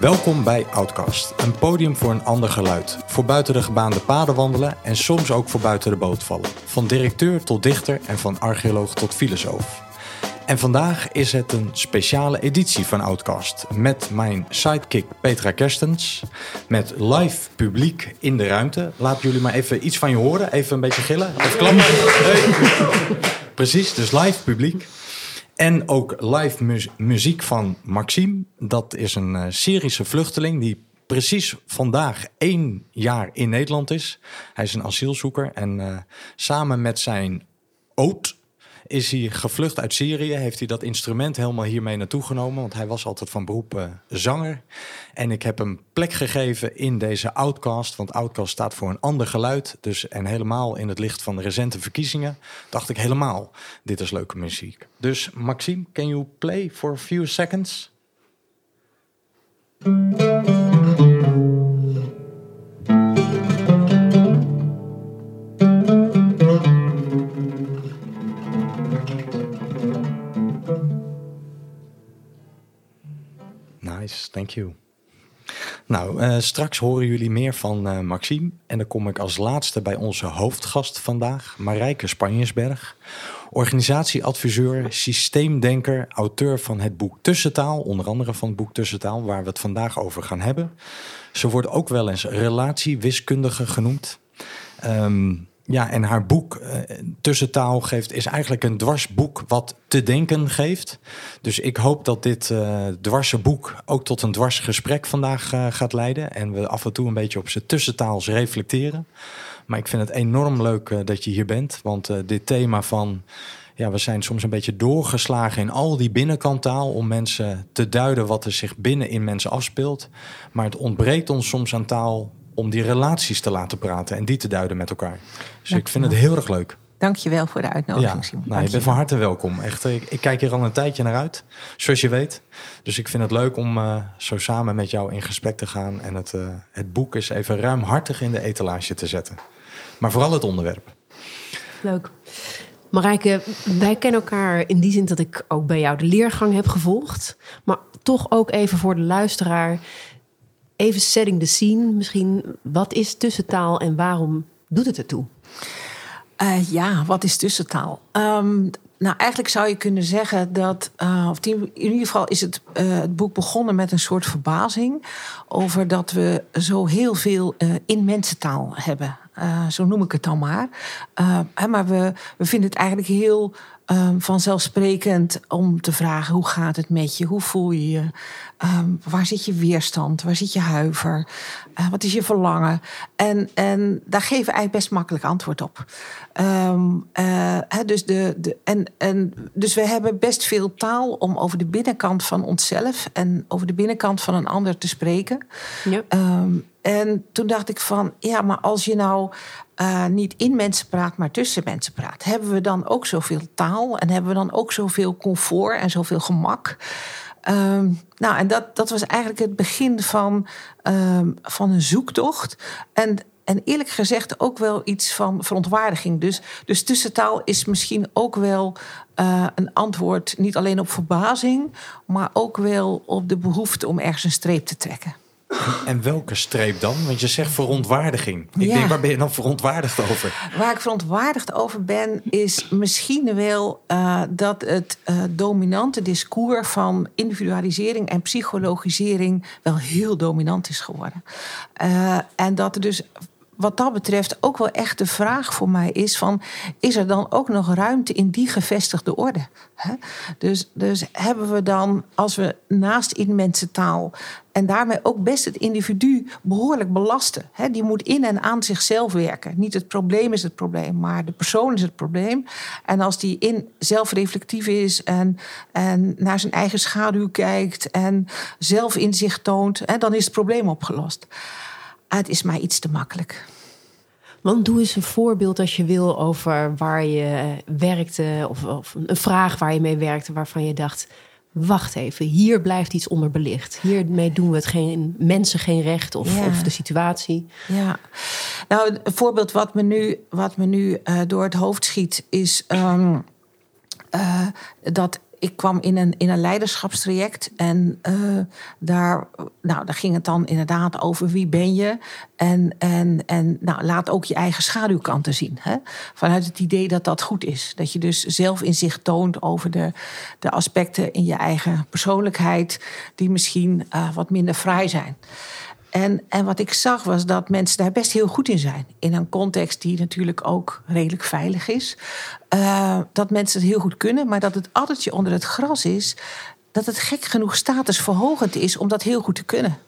Welkom bij Outcast, een podium voor een ander geluid. Voor buiten de gebaande paden wandelen en soms ook voor buiten de boot vallen. Van directeur tot dichter en van archeoloog tot filosoof. En vandaag is het een speciale editie van Outcast. Met mijn sidekick Petra Kerstens. Met live publiek in de ruimte. Laat jullie maar even iets van je horen. Even een beetje gillen of klappen. Hey. Precies, dus live publiek. En ook live muziek van Maxime. Dat is een uh, Syrische vluchteling die precies vandaag één jaar in Nederland is. Hij is een asielzoeker en uh, samen met zijn oud is hij gevlucht uit Syrië. Heeft hij dat instrument helemaal hiermee naartoe genomen. Want hij was altijd van beroep uh, zanger. En ik heb hem plek gegeven in deze Outcast. Want Outcast staat voor een ander geluid. Dus, en helemaal in het licht van de recente verkiezingen. Dacht ik helemaal, dit is leuke muziek. Dus Maxime, can you play for a few seconds? Nice, thank you. Nou, uh, straks horen jullie meer van uh, Maxime. En dan kom ik als laatste bij onze hoofdgast vandaag, Marijke Spanjersberg. Organisatieadviseur, systeemdenker, auteur van het boek Tussentaal. Onder andere van het boek Tussentaal, waar we het vandaag over gaan hebben. Ze wordt ook wel eens relatiewiskundige genoemd. Um, ja, en haar boek uh, Tussentaal geeft, is eigenlijk een dwarsboek wat te denken geeft. Dus ik hoop dat dit uh, dwarse boek ook tot een dwars gesprek vandaag uh, gaat leiden. En we af en toe een beetje op zijn tussentaals reflecteren. Maar ik vind het enorm leuk dat je hier bent. Want dit thema van ja, we zijn soms een beetje doorgeslagen in al die binnenkant om mensen te duiden wat er zich binnen in mensen afspeelt. Maar het ontbreekt ons soms aan taal om die relaties te laten praten en die te duiden met elkaar. Dus ik vind het heel erg leuk. Dankjewel voor de uitnodiging, ja, nou, je bent van harte welkom. Echt, ik, ik, kijk hier al een tijdje naar uit, zoals je weet. Dus ik vind het leuk om uh, zo samen met jou in gesprek te gaan... en het, uh, het boek eens even ruimhartig in de etalage te zetten. Maar vooral het onderwerp. Leuk. Marijke, wij kennen elkaar in die zin dat ik ook bij jou de leergang heb gevolgd. Maar toch ook even voor de luisteraar even setting the scene. Misschien, wat is tussentaal en waarom doet het ertoe? Uh, ja, wat is tussentaal? Um, nou, eigenlijk zou je kunnen zeggen dat, uh, of in ieder geval is het, uh, het boek begonnen met een soort verbazing over dat we zo heel veel uh, in mensentaal hebben. zo noem ik het dan maar. maar we, we vinden het eigenlijk heel um, vanzelfsprekend om te vragen: hoe gaat het met je? Hoe voel je je? Um, waar zit je weerstand? Waar zit je huiver? Uh, wat is je verlangen? En, en daar geven we eigenlijk best makkelijk antwoord op. Um, uh, dus, de, de, en, en, dus we hebben best veel taal om over de binnenkant van onszelf en over de binnenkant van een ander te spreken. Ja. En toen dacht ik van, ja, maar als je nou uh, niet in mensen praat, maar tussen mensen praat, hebben we dan ook zoveel taal en hebben we dan ook zoveel comfort en zoveel gemak? Um, nou, en dat, dat was eigenlijk het begin van, um, van een zoektocht. En, en eerlijk gezegd ook wel iets van verontwaardiging. Dus, dus tussentaal is misschien ook wel uh, een antwoord niet alleen op verbazing, maar ook wel op de behoefte om ergens een streep te trekken. En welke streep dan? Want je zegt verontwaardiging. Ik denk, waar ben je dan verontwaardigd over? Waar ik verontwaardigd over ben, is misschien wel uh, dat het uh, dominante discours van individualisering en psychologisering wel heel dominant is geworden. Uh, en dat er dus wat dat betreft ook wel echt de vraag voor mij is: van, is er dan ook nog ruimte in die gevestigde orde? Dus, dus hebben we dan, als we naast in mensentaal en daarmee ook best het individu behoorlijk belasten. die moet in en aan zichzelf werken. Niet het probleem is het probleem, maar de persoon is het probleem. En als die in zelfreflectief is en, en naar zijn eigen schaduw kijkt en zelf inzicht toont, dan is het probleem opgelost. Ah, het is maar iets te makkelijk. Want doe eens een voorbeeld als je wil over waar je werkte, of, of, een vraag waar je mee werkte, waarvan je dacht: wacht even, hier blijft iets onderbelicht. Hiermee doen we het geen mensen geen recht of, of de situatie. Ja, nou, een voorbeeld wat me nu, wat me nu uh, door het hoofd schiet, is um, uh, dat ik kwam in een, in een leiderschapstraject. En eh, daar, nou, daar ging het dan inderdaad over wie ben je. En, en, en nou, laat ook je eigen schaduwkanten zien. Hè? Vanuit het idee dat dat goed is. Dat je dus zelf in zich toont over de, de aspecten in je eigen persoonlijkheid. die misschien uh, wat minder vrij zijn. En, en wat ik zag was dat mensen daar best heel goed in zijn. In een context die natuurlijk ook redelijk veilig is. Uh, dat mensen het heel goed kunnen, maar dat het addertje onder het gras is. dat het gek genoeg statusverhogend is om dat heel goed te kunnen.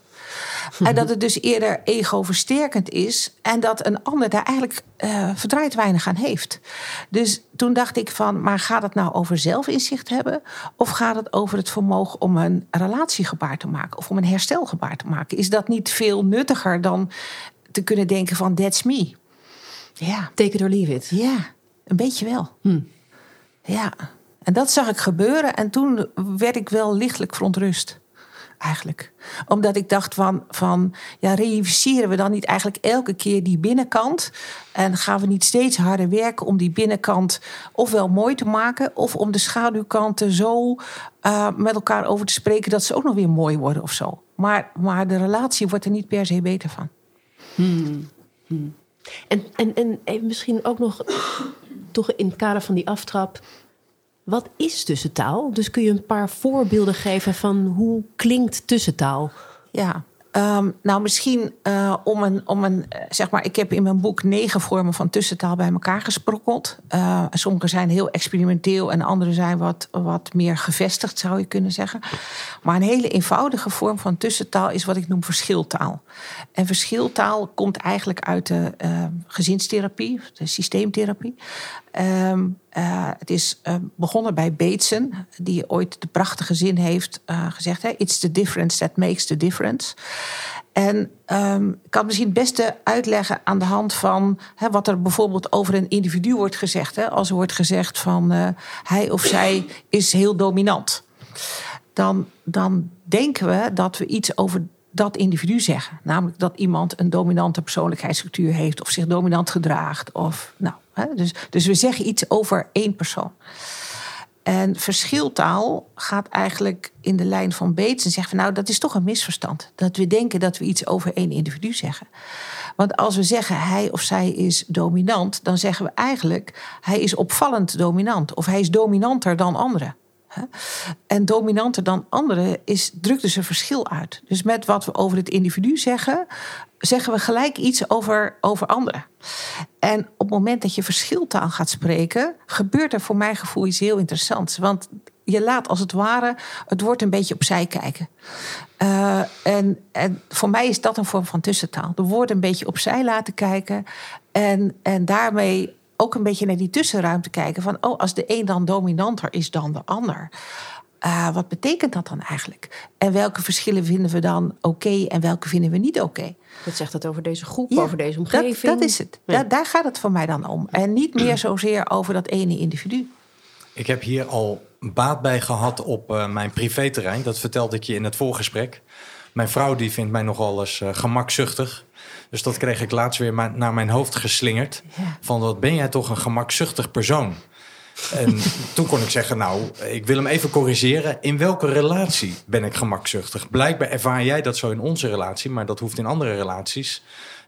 En dat het dus eerder ego-versterkend is. En dat een ander daar eigenlijk uh, verdraaid weinig aan heeft. Dus toen dacht ik van, maar gaat het nou over zelfinzicht hebben? Of gaat het over het vermogen om een relatiegebaar te maken? Of om een herstelgebaar te maken? Is dat niet veel nuttiger dan te kunnen denken van, that's me? Ja. Take it or leave it. Ja, een beetje wel. Hm. Ja. En dat zag ik gebeuren en toen werd ik wel lichtelijk verontrust eigenlijk. Omdat ik dacht van, van ja, reïnvesteren we dan niet eigenlijk elke keer die binnenkant? En gaan we niet steeds harder werken om die binnenkant ofwel mooi te maken... of om de schaduwkanten zo uh, met elkaar over te spreken... dat ze ook nog weer mooi worden of zo. Maar, maar de relatie wordt er niet per se beter van. Hmm. Hmm. En, en, en misschien ook nog, toch in het kader van die aftrap... Wat is tussentaal? Dus kun je een paar voorbeelden geven van hoe klinkt tussentaal? Ja, Um, nou, misschien uh, om een, om een, eh, zeg maar, ik heb in mijn boek negen vormen van tussentaal bij elkaar gesprokkeld. Uh, sommige zijn heel experimenteel en andere zijn wat, wat meer gevestigd, zou je kunnen zeggen. Maar een hele eenvoudige vorm van tussentaal is wat ik noem verschiltaal. En verschiltaal komt eigenlijk uit de gezinstherapie, de systeemtherapie. Um, uh, het is uh, begonnen bij Bateson, die ooit de prachtige zin heeft uh, gezegd: It's the difference that makes the difference. En um, ik kan misschien het beste uitleggen aan de hand van wat er bijvoorbeeld over een individu wordt gezegd. Als er wordt gezegd van hij of zij is heel dominant. Dan, dan denken we dat we iets over dat individu zeggen. Namelijk dat iemand een dominante persoonlijkheidsstructuur heeft of zich dominant gedraagt. Of, nou, hè, dus, dus we zeggen iets over één persoon. En verschiltaal gaat eigenlijk in de lijn van Bates en zegt van nou, dat is toch een misverstand. Dat we denken dat we iets over één individu zeggen. Want als we zeggen hij of zij is dominant, dan zeggen we eigenlijk hij is opvallend dominant of hij is dominanter dan anderen. En dominanter dan anderen is, drukt dus een verschil uit. Dus met wat we over het individu zeggen, zeggen we gelijk iets over, over anderen. En op het moment dat je verschiltaal gaat spreken, gebeurt er voor mijn gevoel iets heel interessants. Want je laat als het ware het woord een beetje opzij kijken. Uh, en, en voor mij is dat een vorm van tussentaal. De woorden een beetje opzij laten kijken. En, en daarmee ook een beetje naar die tussenruimte kijken. Van, oh, als de een dan dominanter is dan de ander. Uh, wat betekent dat dan eigenlijk? En welke verschillen vinden we dan oké okay en welke vinden we niet oké? Okay? Wat zegt dat over deze groep, over deze omgeving? Dat, dat is het. Ja. daar gaat het voor mij dan om. En niet meer zozeer over dat ene individu. Ik heb hier al baat bij gehad op uh, mijn privéterrein. Dat vertelde ik je in het voorgesprek. Mijn vrouw die vindt mij nogal eens uh, gemakzuchtig. Dus dat kreeg ik laatst weer naar mijn hoofd geslingerd. Van wat ben jij toch een gemakzuchtig persoon? En toen kon ik zeggen, nou, ik wil hem even corrigeren. In welke relatie ben ik gemakzuchtig? Blijkbaar ervaar jij dat zo in onze relatie, maar dat hoeft in andere relaties.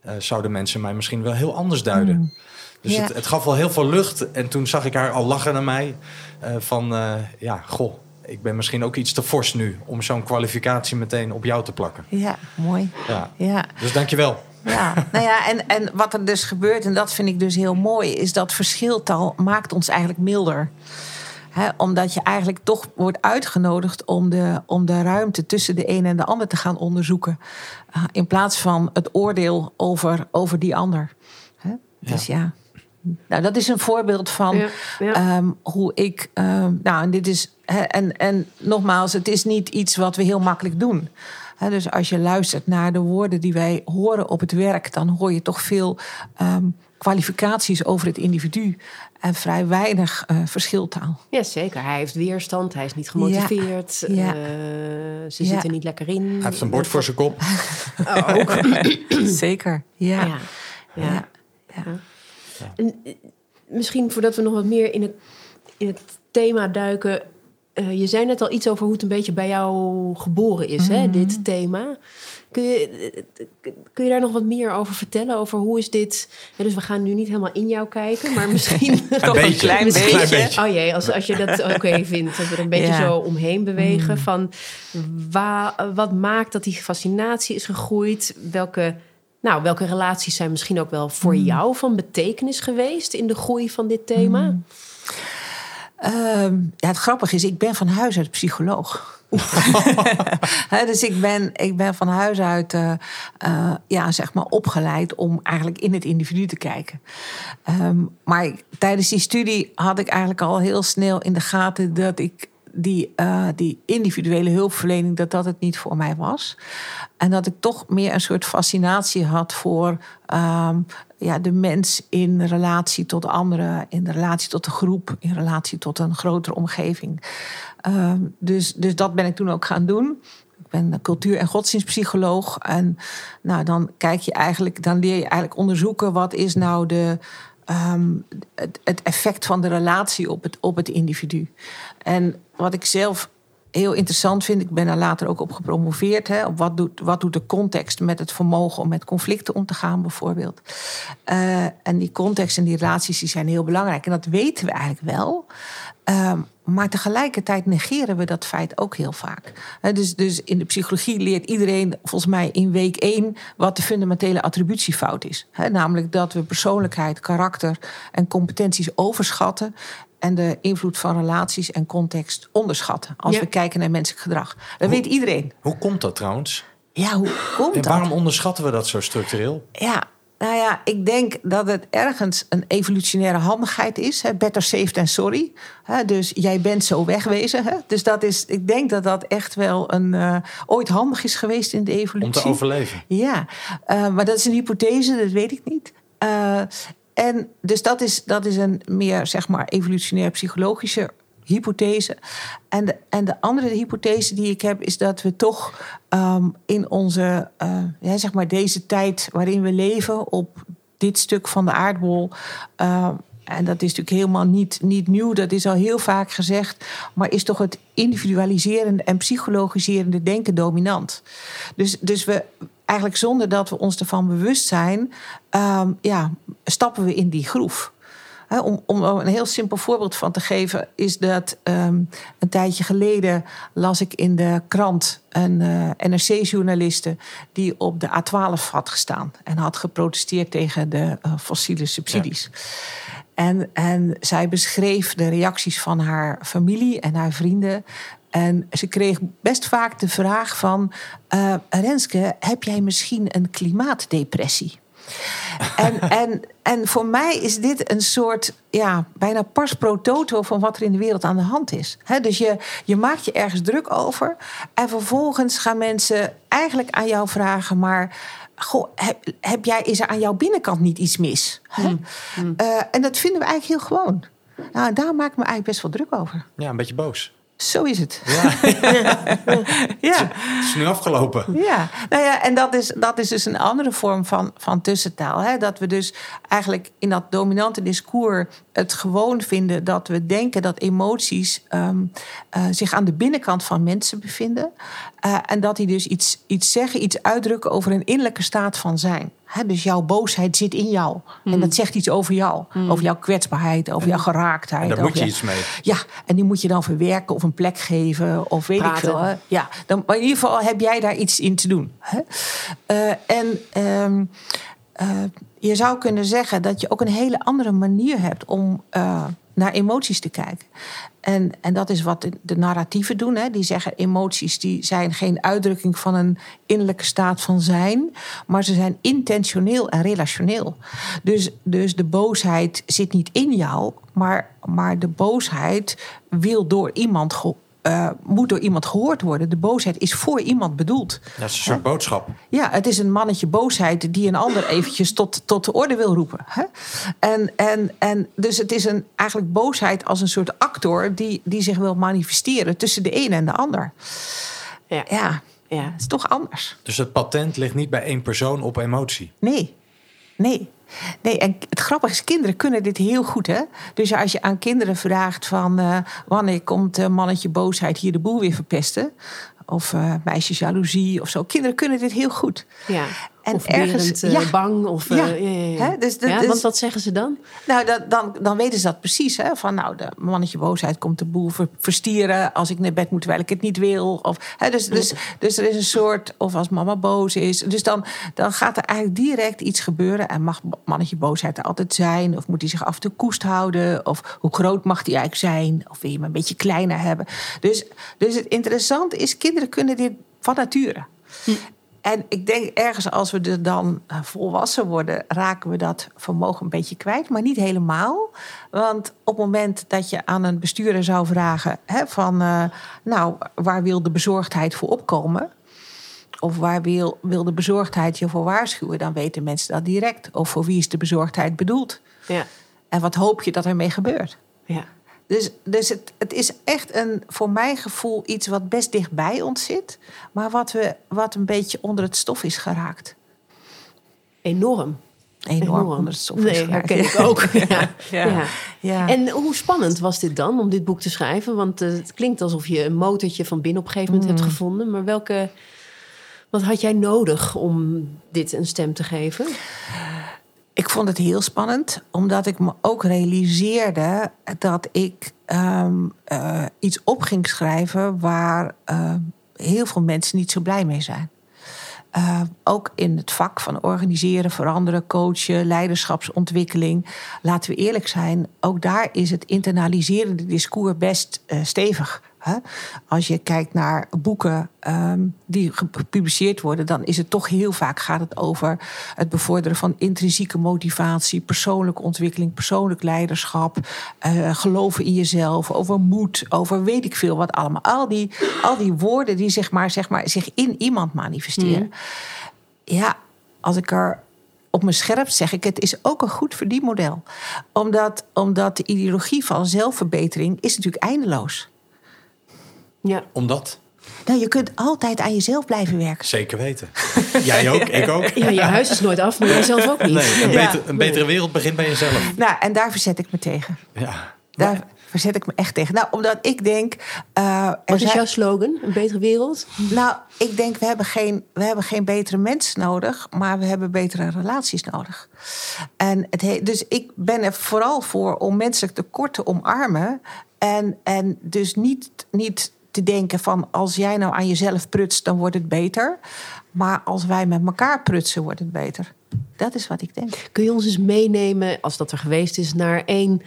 Uh, zouden mensen mij misschien wel heel anders duiden. Mm. Dus het, het, gaf wel heel veel lucht. En toen zag ik haar al lachen naar mij. Uh, van, uh, ja, goh, ik ben misschien ook iets te fors nu... om zo'n kwalificatie meteen op jou te plakken. Ja, mooi. Ja. Ja. Dus dankjewel. Ja, nou ja, en, en wat er dus gebeurt, en dat vind ik dus heel mooi, is dat verschiltal maakt ons eigenlijk milder. He, omdat je eigenlijk toch wordt uitgenodigd om de, om de ruimte tussen de een en de ander te gaan onderzoeken. Uh, in plaats van het oordeel over, over die ander. He? Dus ja. Nou, dat is een voorbeeld van ja, ja. Um, hoe ik. Um, nou, en dit is. He, en, en nogmaals, het is niet iets wat we heel makkelijk doen dus als je luistert naar de woorden die wij horen op het werk, dan hoor je toch veel um, kwalificaties over het individu en vrij weinig uh, verschiltaal. Ja, zeker. Hij heeft weerstand, hij is niet gemotiveerd, ja. Ja. Uh, ze zitten niet lekker in. Hij heeft een bord voor zijn kop. Oh, ook. zeker, ja. ja. En, misschien voordat we nog wat meer in het, in het thema duiken eh, je zei net al iets over hoe het een beetje bij jou geboren is, hè, dit thema. Kun je, kun je daar nog wat meer over vertellen? Over hoe is dit? Ja, dus we gaan nu niet helemaal in jou kijken, maar misschien Een beetje, klein een beetje. klein beetje. Oh jee, als, als je dat oké vindt, dat we er een beetje Ja. zo omheen bewegen. Van wa, wat maakt dat die fascinatie is gegroeid? Welke, nou, welke relaties zijn misschien ook wel voor jou van betekenis geweest in de groei van dit thema? Ehm, ja, het grappige is, ik ben van huis uit psycholoog. Dus ik ben, ik ben van huis uit eh, eh, ja, zeg maar opgeleid om eigenlijk in het individu te kijken. Ehm, maar ik- tijdens die studie had ik eigenlijk al heel snel in de gaten dat ik die, eh, die individuele hulpverlening, dat dat het niet voor mij was. En dat ik toch meer een soort fascinatie had voor ehm, ja, de mens in relatie tot anderen, in relatie tot de groep, in relatie tot een grotere omgeving. Ehm, dus, dus dat ben ik toen ook gaan doen. Ik ben cultuur- en godsdienstpsycholoog. En nou, dan kijk je eigenlijk, dan leer je eigenlijk onderzoeken wat is nou de, ehm, het, het effect van de relatie op het, op het individu. En wat ik zelf heel interessant vind, ik ben daar later ook op gepromoveerd, hè, op wat doet, wat doet de context met het vermogen om met conflicten om te gaan, bijvoorbeeld. Eh, en die context en die relaties die zijn heel belangrijk. En dat weten we eigenlijk wel. Ehm, maar tegelijkertijd negeren we dat feit ook heel vaak. Dus, dus in de psychologie leert iedereen volgens mij in week één wat de fundamentele attributiefout is. Namelijk dat we persoonlijkheid, karakter en competenties overschatten. En de invloed van relaties en context onderschatten. Als Ja. we kijken naar menselijk gedrag. Dat weet iedereen. Hoe komt dat trouwens? Ja, hoe komt En dat? waarom onderschatten we dat zo structureel? Ja, nou ja, ik denk dat het ergens een evolutionaire handigheid is. Hè? Better safe than sorry. Hè? Dus jij bent zo wegwezen. Hè? Dus dat is, ik denk dat dat echt wel een, eh, ooit handig is geweest in de evolutie. Om te overleven. Ja, eh, maar dat is een hypothese, dat weet ik niet. Eh, en dus dat is, dat is een meer, zeg maar, evolutionair psychologische hypothese. En de, en de andere hypothese die ik heb, is dat we toch ehm, in onze, eh, ja, zeg maar, deze tijd waarin we leven, op dit stuk van de aardbol. eh, en dat is natuurlijk helemaal niet, niet nieuw, dat is al heel vaak gezegd. Maar is toch het individualiserende en psychologiserende denken dominant. Dus, dus we eigenlijk zonder dat we ons ervan bewust zijn, ehm, ja, stappen we in die groef. Om, om een heel simpel voorbeeld van te geven, is dat ehm, een tijdje geleden las ik in de krant een eh, NRC-journaliste die op de A12 had gestaan en had geprotesteerd tegen de eh, fossiele subsidies. En, en zij beschreef de reacties van haar familie en haar vrienden. En ze kreeg best vaak de vraag van... eh, Renske, heb jij misschien een klimaatdepressie? en, en, en voor mij is dit een soort ja, bijna pars pro toto van wat er in de wereld aan de hand is. Hè, dus je, je maakt je ergens druk over. En vervolgens gaan mensen eigenlijk aan jou vragen: maar goh, heb, heb jij, is er aan jouw binnenkant niet iets mis? Hè? Eh, en dat vinden we eigenlijk heel gewoon. Nou, daar maak ik me eigenlijk best wel druk over. Ja, een beetje boos. Zo is het. Ja, Ja. het is nu afgelopen. Ja, nou ja, en dat is, dat is dus een andere vorm van, van tussentaal. Hè? Dat we dus eigenlijk in dat dominante discours het gewoon vinden dat we denken dat emoties ehm, eh, zich aan de binnenkant van mensen bevinden. Eh, en dat die dus iets, iets zeggen, iets uitdrukken over een innerlijke staat van zijn. Dus jouw boosheid zit in jou. En dat zegt iets over jou. Over jouw kwetsbaarheid, over jouw geraaktheid. En daar moet je iets mee. ja, en die moet je dan verwerken of een plek geven of weet Praten. ik veel. Hè? Ja, dan, maar in ieder geval heb jij daar iets in te doen. Hè? Eh, en ehm, eh, je zou kunnen zeggen dat je ook een hele andere manier hebt om eh, naar emoties te kijken. En, en dat is wat de, narratieven doen. Hè? Die zeggen emoties die zijn geen uitdrukking van een innerlijke staat van zijn, maar ze zijn intentioneel en relationeel. Dus, dus de boosheid zit niet in jou, maar, maar de boosheid wil door iemand eh, moet door iemand gehoord worden. De boosheid is voor iemand bedoeld. Dat is een soort boodschap. Ja, het is een mannetje boosheid die een ander eventjes tot, tot de orde wil roepen. Hè? En, en, en dus het is een, eigenlijk boosheid als een soort actor die, die zich wil manifesteren tussen de een en de ander. Ja. Ja, Ja. het is toch anders. Dus het patent ligt niet bij één persoon op emotie. Nee, nee. Nee, en het grappige is, kinderen kunnen dit heel goed. Hè? Dus als je aan kinderen vraagt van... Uh, wanneer komt uh, mannetje boosheid hier de boel weer verpesten... of uh, meisjes jaloezie of zo. Kinderen kunnen dit heel goed. Ja. En of ergens uh, ja. bang. Of, uh, ja. Ja, ja, ja. Dus, ja, dus, want wat zeggen ze dan? Nou, dat, dan, dan weten ze dat precies. Hè? Van nou, de mannetje boosheid komt de boel verstieren als ik naar bed moet terwijl ik het niet wil. Of, hè, dus, dus, dus er is een soort, of als mama boos is. Dus dan, dan gaat er eigenlijk direct iets gebeuren. En mag mannetje boosheid er altijd zijn? Of moet hij zich af en toe koest houden? Of hoe groot mag hij eigenlijk zijn? Of wil je hem een beetje kleiner hebben? Dus, dus het interessante is, kinderen kunnen dit van nature. Hm. En ik denk ergens als we er dan eh, volwassen worden, raken we dat vermogen een beetje kwijt, maar niet helemaal. Want op het moment dat je aan een bestuurder zou vragen: hè, van uh, nou, waar wil de bezorgdheid voor opkomen? Of waar wil, wil de bezorgdheid je voor waarschuwen? Dan weten mensen dat direct. Of voor wie is de bezorgdheid bedoeld? Ja. En wat hoop je dat ermee gebeurt? Ja. Dus, dus het, het is echt een, voor mijn gevoel iets wat best dichtbij ons zit, maar wat, we, wat een beetje onder het stof is geraakt. Enorm. Enorm, onder het stof nee, herken ik ook. ja. Ja. ja. En hoe spannend was dit dan om dit boek te schrijven? Want uh, het klinkt alsof je een motortje van binnen op een gegeven moment hebt mm. gevonden. Maar welke, wat had jij nodig om dit een stem te geven? Ik vond het heel spannend, omdat ik me ook realiseerde dat ik um, uh, iets op ging schrijven waar uh, heel veel mensen niet zo blij mee zijn. Uh, ook in het vak van organiseren, veranderen, coachen, leiderschapsontwikkeling. Laten we eerlijk zijn, ook daar is het internaliserende discours best stevig. Als je kijkt naar boeken ehm, die gepubliceerd worden, dan is het toch heel vaak gaat het over het bevorderen van intrinsieke motivatie, persoonlijke ontwikkeling, persoonlijk leiderschap, uh, geloven in jezelf, over moed, over weet ik veel wat allemaal. Al die, al die woorden die zeg maar, zeg maar, zich in iemand manifesteren. Mm. Ja, als ik er op mijn scherp zeg ik, het is ook een goed verdienmodel. Omdat, omdat de ideologie van zelfverbetering is natuurlijk eindeloos. Ja. Omdat? Nou, je kunt altijd aan jezelf blijven werken. Zeker weten. Jij ook, ik ook. Ja, je huis is nooit af, maar jij zelf ook niet. Nee, een, beter, een betere wereld begint bij jezelf. Nou, en daar verzet ik me tegen. Ja. Daar verzet ik me echt tegen. Nou, omdat ik denk... Uh, Wat is jouw slogan? Een betere wereld? Nou, ik denk, we hebben, geen, we hebben geen betere mensen nodig... maar we hebben betere relaties nodig. En het dus ik ben er vooral voor om menselijk tekort te omarmen... En, en dus niet, niet te denken van als jij nou aan jezelf prutst, dan wordt het beter. Maar als wij met elkaar prutsen, wordt het beter. Dat is wat ik denk. Kun je ons eens meenemen, als dat er geweest is, naar één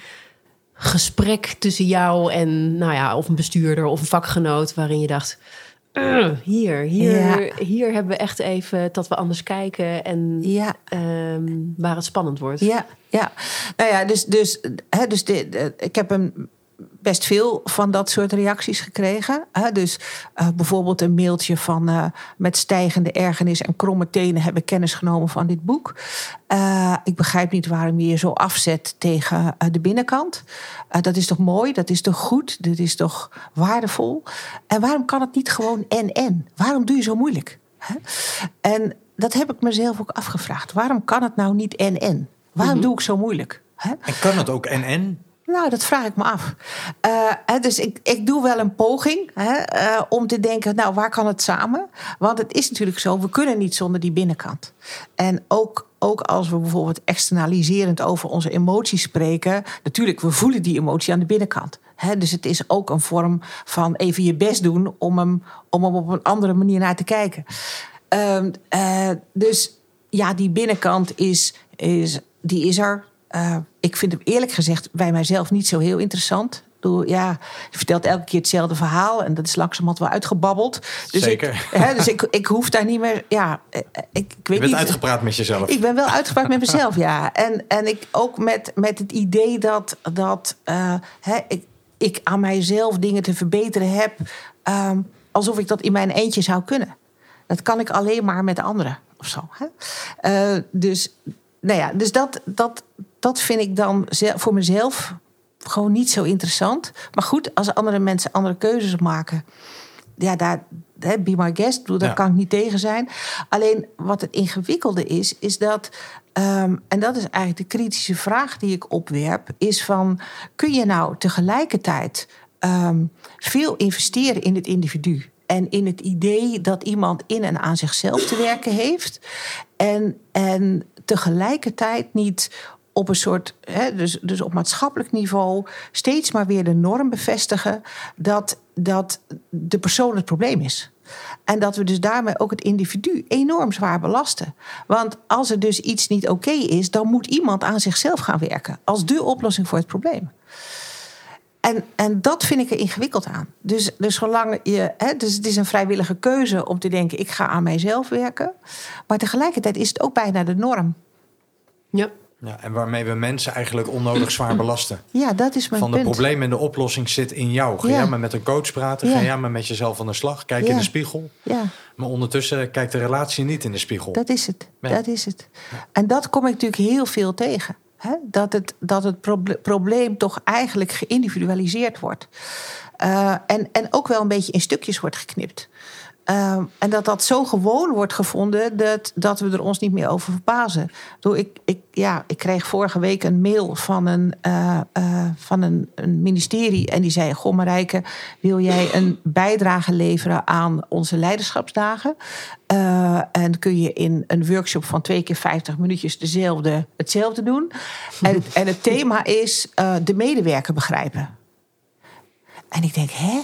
gesprek tussen jou en, nou ja, of een bestuurder of een vakgenoot, waarin je dacht. hier, hier, hier hebben we echt even dat we anders kijken en ja. Ehm, waar het spannend wordt. Ja, ja. Nou ja, dus, dus, hè, dus de, ik heb een best veel van dat soort reacties gekregen. Dus uh, bijvoorbeeld een mailtje van uh, met stijgende ergernis en kromme tenen heb ik kennis genomen van dit boek. Uh, ik begrijp niet waarom je je zo afzet tegen de binnenkant. dat is toch mooi, dat is toch goed, dat is toch waardevol. En waarom kan het niet gewoon en en? Waarom doe je zo moeilijk? En dat heb ik mezelf ook afgevraagd. Waarom kan het nou niet en en? Waarom mhm. doe ik zo moeilijk? En kan het ook en en? Nou, dat vraag ik me af. Uh, dus ik, ik doe wel een poging hè, uh, om te denken, nou, waar kan het samen? Want het is natuurlijk zo, we kunnen niet zonder die binnenkant. En ook, ook als we bijvoorbeeld externaliserend over onze emoties spreken, natuurlijk, we voelen die emotie aan de binnenkant. Hè, dus het is ook een vorm van even je best doen om hem, om hem op een andere manier naar te kijken. Uh, dus ja, die binnenkant is, is, die is er. Ik vind hem eerlijk gezegd bij mijzelf niet zo heel interessant. Ja, je vertelt elke keer hetzelfde verhaal en dat is langzamerhand wel uitgebabbeld. Dus Zeker. Ik, hè, dus ik, ik hoef daar niet meer. Ja, eh, ik, ik weet je bent niet, uitgepraat met jezelf. Ik ben wel uitgepraat met mezelf, ja. En, en ik ook met, met het idee dat, dat uh, hè, ik, ik aan mijzelf dingen te verbeteren heb. Um, alsof ik dat in mijn eentje zou kunnen. Dat kan ik alleen maar met anderen of zo. Hè? Uh, dus nou ja, dus dat, dat, dat vind ik dan voor mezelf gewoon niet zo interessant. Maar goed, als andere mensen andere keuzes maken. ja, daar, hè, be my guest, bedoel, daar Ja. kan ik niet tegen zijn. Alleen wat het ingewikkelde is, is dat, ehm, en dat is eigenlijk de kritische vraag die ik opwerp, is van, kun je nou tegelijkertijd ehm, veel investeren in het individu? En in het idee dat iemand in en aan zichzelf te werken heeft. En, en tegelijkertijd niet op een soort, hè, dus, dus op maatschappelijk niveau, steeds maar weer de norm bevestigen dat, dat de persoon het probleem is. En dat we dus daarmee ook het individu enorm zwaar belasten. Want als er dus iets niet oké is, dan moet iemand aan zichzelf gaan werken als de oplossing voor het probleem. En, en dat vind ik er ingewikkeld aan. Dus, dus zolang je. Hè, dus het is een vrijwillige keuze om te denken: ik ga aan mijzelf werken. Maar tegelijkertijd is het ook bijna de norm. Ja. Ja, en waarmee we mensen eigenlijk onnodig zwaar belasten. Ja, dat is mijn Van de punt. probleem en de oplossing zit in jou. Ga Ja. jij maar met een coach praten. Ja. Ga jij maar met jezelf aan de slag. Kijk in de spiegel. Ja, Maar ondertussen kijkt de relatie niet in de spiegel. dat is het. Dat is het. En dat kom ik natuurlijk heel veel tegen. Hè? Dat het, dat het proble- probleem toch eigenlijk geïndividualiseerd wordt. Eh, en, en ook wel een beetje in stukjes wordt geknipt. Ehm, en dat dat zo gewoon wordt gevonden dat, dat we er ons niet meer over verbazen. Ik Ik, ja, ik kreeg vorige week een mail van een, eh, eh, van een, een ministerie. En die zei: Goh, Marijke, wil jij een bijdrage leveren aan onze leiderschapsdagen? Eh, en kun je in een workshop van twee keer 50 minuutjes dezelfde, hetzelfde doen? En en het thema is de medewerker begrijpen. En ik denk, hè?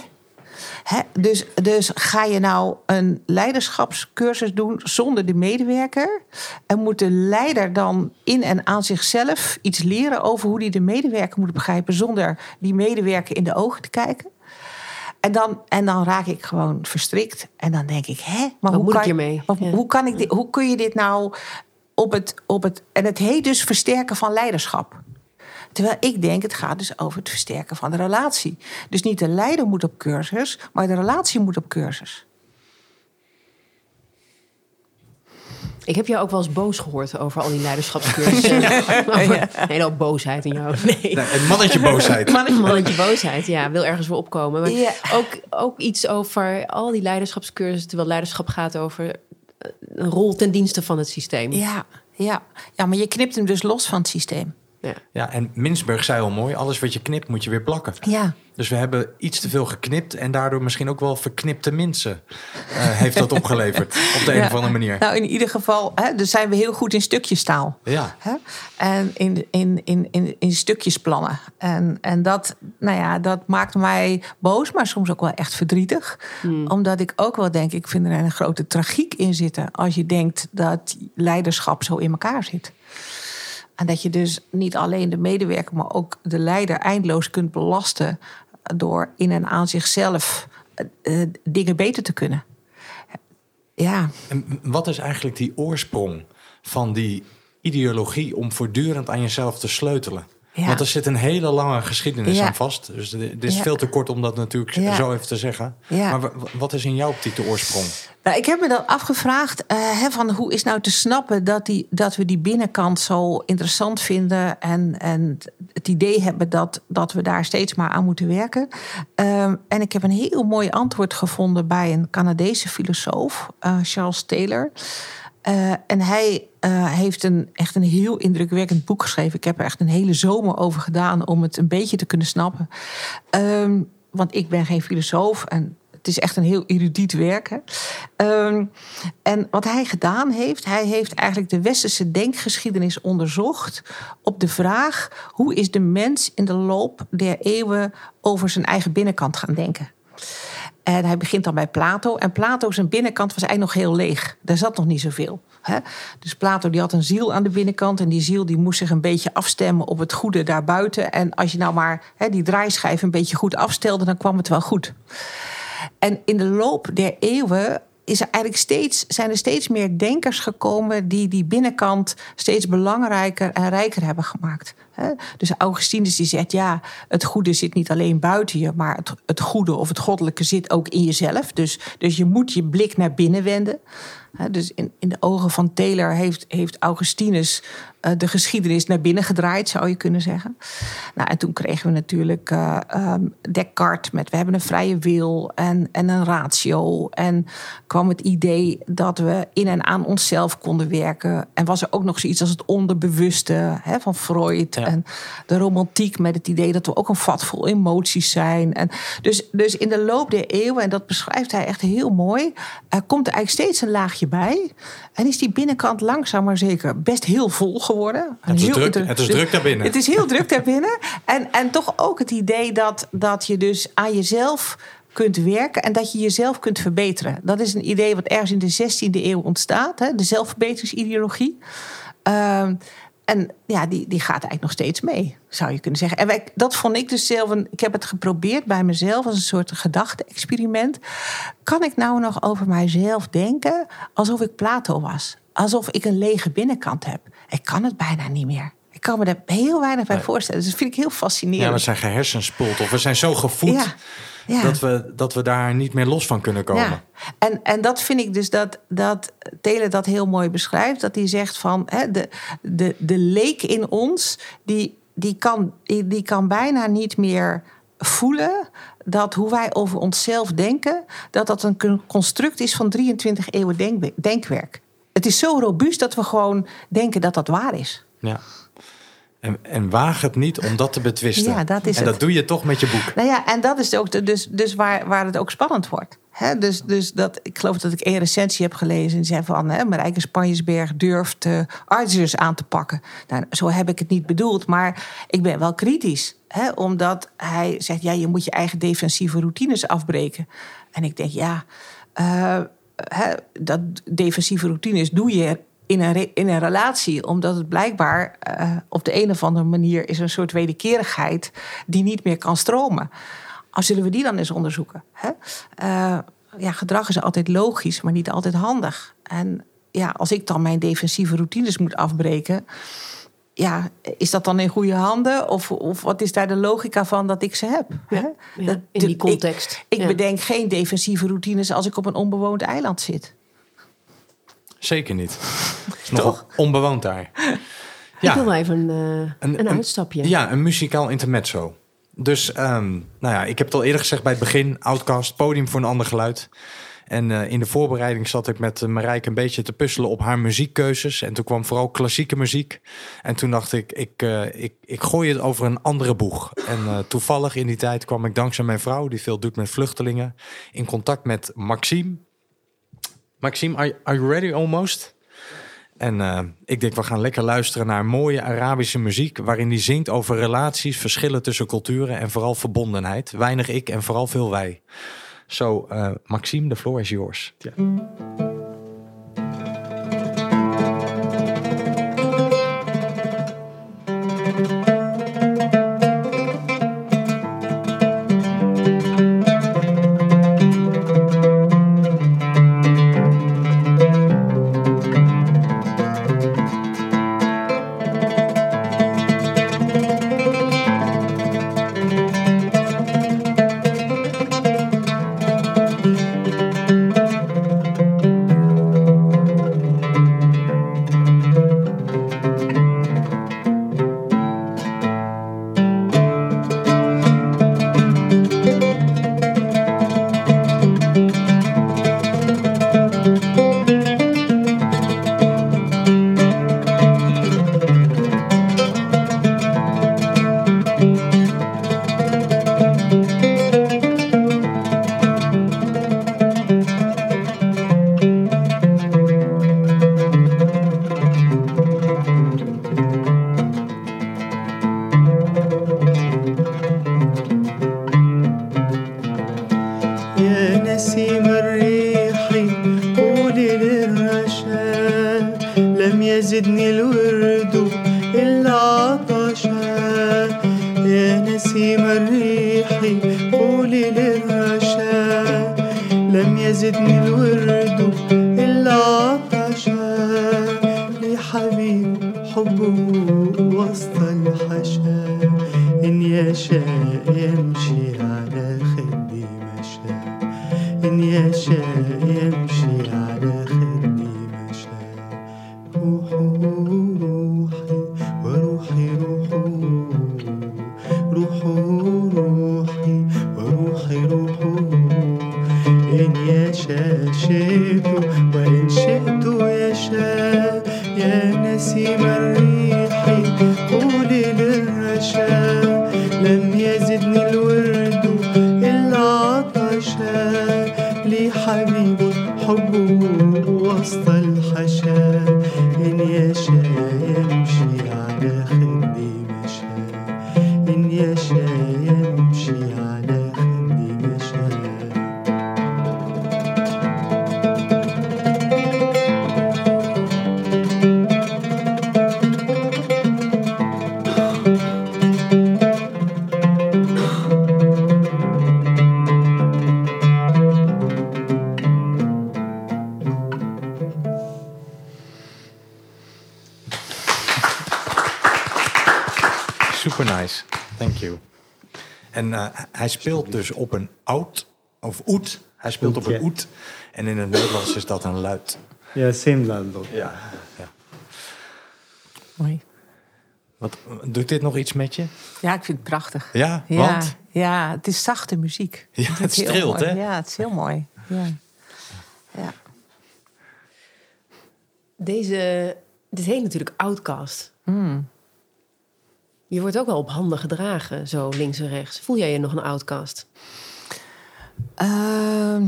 Dus, dus ga je nou een leiderschapscursus doen zonder de medewerker? En moet de leider dan in en aan zichzelf iets leren over hoe hij de medewerker moet begrijpen zonder die medewerker in de ogen te kijken? En dan, en dan raak ik gewoon verstrikt. En dan denk ik, hè? Maar Wat moet kan ik hiermee? wat- Ja. hoe, kan ik dit, hoe kun je dit nou op het, op het. En het heet dus versterken van leiderschap. Terwijl ik denk, het gaat dus over het versterken van de relatie. Dus niet de leider moet op cursus, maar de relatie moet op cursus. Ik heb jou ook wel eens boos gehoord over al die leiderschapscursussen. Over Een hoop boosheid in jou. Nee. Nee, een mannetje boosheid. Een mannetje boosheid, ja, wil ergens voor opkomen. Maar Ja. ook, ook iets over al die leiderschapscursussen, terwijl leiderschap gaat over eh, een rol ten dienste van het systeem. Ja, ja. ja, maar je knipt hem dus los van het systeem. Ja. Ja, en Minsberg zei al mooi, alles wat je knipt moet je weer plakken. Ja, Dus we hebben iets te veel geknipt en daardoor misschien ook wel verknipte mensen eh, heeft dat opgeleverd. Op de een Ja. of andere manier. nou in ieder geval, hè, dus zijn we heel goed in stukjestaal. Ja, Hè? En in, in, in, in, in stukjes plannen. En, en dat, nou ja, dat maakt mij boos, maar soms ook wel echt verdrietig. Omdat ik ook wel denk, ik vind er een grote tragiek in zitten. Als je denkt dat leiderschap zo in elkaar zit. En dat je dus niet alleen de medewerker, maar ook de leider eindeloos kunt belasten. door in en aan zichzelf eh, eh, dingen beter te kunnen. Ja, en wat is eigenlijk die oorsprong van die ideologie om voortdurend aan jezelf te sleutelen? Ja. Want er zit een hele lange geschiedenis Ja. aan vast. Dus dit is Ja. veel te kort om dat natuurlijk zo even te zeggen. Maar wa- wat is in jouw optiek de oorsprong? Nou, ik heb me dan afgevraagd eh, hè, van hoe is nou te snappen dat, die, dat we die binnenkant zo interessant vinden en, en het idee hebben dat, dat we daar steeds maar aan moeten werken. Ehm, en ik heb een heel mooi antwoord gevonden bij een Canadese filosoof, eh, Charles Taylor. Eh, en hij eh, heeft een, echt een heel indrukwekkend boek geschreven. Ik heb er echt een hele zomer over gedaan om het een beetje te kunnen snappen. Ehm, want ik ben geen filosoof en het is echt een heel erudiet werk. Hè? Ehm, en wat hij gedaan heeft, hij heeft eigenlijk de westerse denkgeschiedenis onderzocht op de vraag hoe is de mens in de loop der eeuwen over zijn eigen binnenkant gaan denken. En hij begint dan bij Plato. En Plato zijn binnenkant was eigenlijk nog heel leeg. Daar zat nog niet zoveel. Dus Plato die had een ziel aan de binnenkant. En die ziel die moest zich een beetje afstemmen op het goede daarbuiten. En als je nou maar die draaischijf een beetje goed afstelde, dan kwam het wel goed. En in de loop der eeuwen is er eigenlijk steeds, zijn er steeds meer denkers gekomen die die binnenkant steeds belangrijker en rijker hebben gemaakt. Dus Augustinus die zegt, ja, het goede zit niet alleen buiten je, maar het, het goede of het goddelijke zit ook in jezelf. Dus, dus je moet je blik naar binnen wenden. Dus in, in de ogen van Taylor heeft, heeft Augustinus uh, de geschiedenis naar binnen gedraaid, zou je kunnen zeggen. Nou, en toen kregen we natuurlijk uh, um, Descartes met we hebben een vrije wil en, en een ratio. En kwam het idee dat we in en aan onszelf konden werken. En was er ook nog zoiets als het onderbewuste hè, van Freud. Ja. En de romantiek met het idee dat we ook een vat vol emoties zijn. En dus, dus in de loop der eeuwen, en dat beschrijft hij echt heel mooi, uh, komt er eigenlijk steeds een laagje bij. En is die binnenkant langzaam maar zeker best heel vol geworden. Het is, druk, het is druk daarbinnen. Het is heel druk daarbinnen. En, en toch ook het idee dat, dat je dus aan jezelf kunt werken en dat je jezelf kunt verbeteren. Dat is een idee wat ergens in de 16e eeuw ontstaat, hè, de zelfverbeteringsideologie. Uh, en ja, die, die gaat eigenlijk nog steeds mee, zou je kunnen zeggen. En wij, dat vond ik dus zelf, een, ik heb het geprobeerd bij mezelf als een soort gedachte-experiment. Kan ik nou nog over mijzelf denken alsof ik Plato was? Alsof ik een lege binnenkant heb? Ik kan het bijna niet meer. Ik kan me er heel weinig bij voorstellen. Dus dat vind ik heel fascinerend. Ja, we zijn gehersenspoeld of we zijn zo gevoed. Ja. Ja. Dat, we, dat we daar niet meer los van kunnen komen. Ja. En, en dat vind ik dus dat, dat Tele dat heel mooi beschrijft. Dat hij zegt van hè, de, de, de leek in ons, die, die, kan, die, die kan bijna niet meer voelen dat hoe wij over onszelf denken, dat dat een construct is van 23 eeuwen denk, denkwerk. Het is zo robuust dat we gewoon denken dat dat waar is. Ja. En, en waag het niet om dat te betwisten. Ja, dat is en dat doe je toch met je boek. Nou ja, en dat is ook de, dus, dus waar, waar het ook spannend wordt. dus, dus dat, ik geloof dat ik één recensie heb gelezen en zei van hè, Marijke Spanjesberg durft uh, aan te pakken. Nou, zo heb ik het niet bedoeld, maar ik ben wel kritisch. omdat hij zegt, ja, je moet je eigen defensieve routines afbreken. En ik denk, ja, uh, dat defensieve routines doe je in een, in een relatie, omdat het blijkbaar uh, op de een of andere manier is een soort wederkerigheid die niet meer kan stromen. Als zullen we die dan eens onderzoeken? Hè? Uh, ja, gedrag is altijd logisch, maar niet altijd handig. En ja, als ik dan mijn defensieve routines moet afbreken, ja, is dat dan in goede handen? Of, of wat is daar de logica van dat ik ze heb? Ja, dat, in die context. Ik, ik bedenk geen defensieve routines als ik op een onbewoond eiland zit. Zeker niet. Het is nog onbewoond daar. Ja. Ik wil wel even uh, een, een, uitstapje. Ja, een muzikaal intermezzo. Dus, um, nou ja, ik heb het al eerder gezegd bij het begin. Outcast, podium voor een ander geluid. En uh, in de voorbereiding zat ik met Marijke een beetje te puzzelen op haar muziekkeuzes. En toen kwam vooral klassieke muziek. En toen dacht ik, ik, uh, ik, ik gooi het over een andere boeg. En uh, toevallig in die tijd kwam ik dankzij mijn vrouw, die veel doet met vluchtelingen, in contact met Maxime. Maxime, are, you ready almost? En uh, ik denk, we gaan lekker luisteren naar mooie Arabische muziek. waarin hij zingt over relaties, verschillen tussen culturen en vooral verbondenheid. Weinig ik en vooral veel wij. Zo, so, uh, Maxime, the floor is yours. وروحي روحه إن يشاشته speelt dus op een oud, of oet. Hij speelt op een ja. oet. En in het Nederlands is dat een luid. Ja, same landlord. Ja. ja. Mooi. Wat, doet dit nog iets met je? Ja, ik vind het prachtig. Ja, Ja, want? ja het is zachte muziek. Ja, het is heel streelt, hè? Ja, het is heel mooi. Ja. Ja. Deze, dit heet natuurlijk Outcast. Mm. Je wordt ook wel op handen gedragen, zo links en rechts. Voel jij je nog een outcast? Ehm.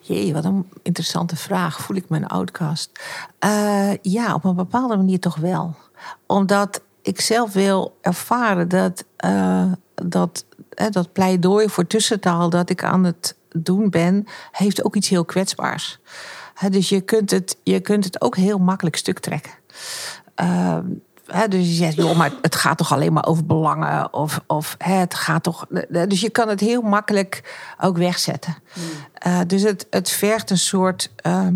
Jee, wat een interessante vraag. Voel ik me een outcast? Eh, ja, op een bepaalde manier toch wel. Omdat ik zelf wil ervaren dat eh, dat, hè, dat pleidooi voor tussentaal dat ik aan het doen ben, heeft ook iets heel kwetsbaars. Dus je kunt, het, je kunt het ook heel makkelijk stuk trekken. Ehm, hè, dus je zegt, joh, maar het gaat toch alleen maar over belangen? Of, of hè, het gaat toch. Dus je kan het heel makkelijk ook wegzetten. Eh, dus het, het vergt een soort ehm,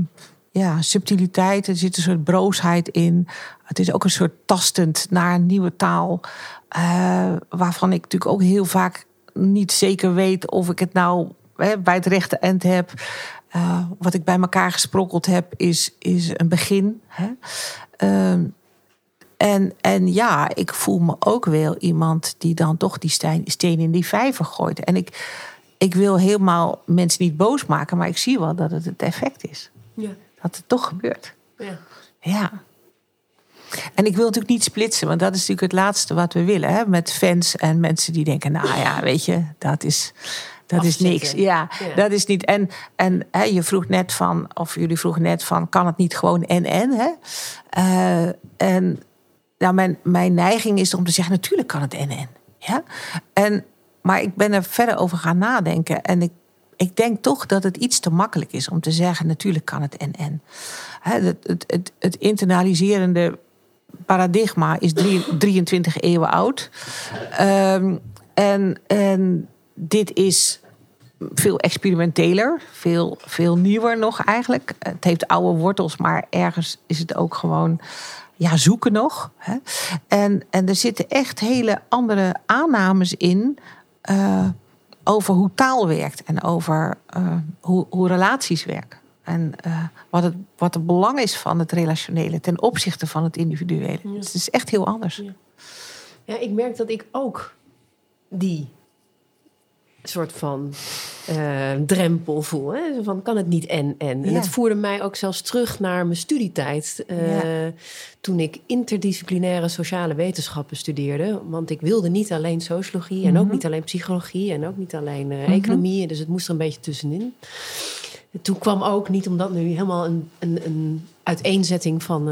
ja, subtiliteit. Er zit een soort broosheid in. Het is ook een soort tastend naar een nieuwe taal. eh, waarvan ik natuurlijk ook heel vaak niet zeker weet of ik het nou hè, bij het rechte eind heb. Eh, wat ik bij elkaar gesprokkeld heb, is, is een begin. Hè? Ehm, en, en ja, ik voel me ook wel iemand die dan toch die steen, steen in die vijver gooit. En ik, ik wil helemaal mensen niet boos maken, maar ik zie wel dat het het effect is. Ja. Dat het toch gebeurt. ja. Ja. En ik wil natuurlijk niet splitsen, want dat is natuurlijk het laatste wat we willen. Hè? Met fans en mensen die denken, nou ja, weet je, dat is, dat is niks. Ja, Ja. dat is niet. En, en hè, je vroeg net van, of jullie vroegen net van, kan het niet gewoon en-en? Hè? Eh, en nou, mijn, mijn neiging is om te zeggen, natuurlijk kan het en-en. Ja? En, maar ik ben er verder over gaan nadenken. En ik, ik denk toch dat het iets te makkelijk is om te zeggen, natuurlijk kan het en-en. Het, het, het, het internaliserende paradigma is drie- 23 eeuwen oud. Ehm, en, en dit is veel experimenteler, veel, veel nieuwer nog eigenlijk. Het heeft oude wortels, maar ergens is het ook gewoon ja, zoeken nog. Hè? En, en er zitten echt hele andere aannames in eh, over hoe taal werkt en over eh, hoe, hoe relaties werken. En eh, wat, het, wat het belang is van het relationele ten opzichte van het individuele. Dus het is echt heel anders. Ja. Ja, ik merk dat ik ook die soort van eh, drempel voel. Hè? Zo Van, kan het niet en, en. En Ja. het voerde mij ook zelfs terug naar mijn studietijd. eh, Ja. Toen ik interdisciplinaire sociale wetenschappen studeerde. Want ik wilde niet alleen sociologie en Mhm. ook niet alleen psychologie... en ook niet alleen eh, economie. Dus het moest er een beetje tussenin. En Toen kwam ook, niet om dat nu helemaal een, een, een uiteenzetting van,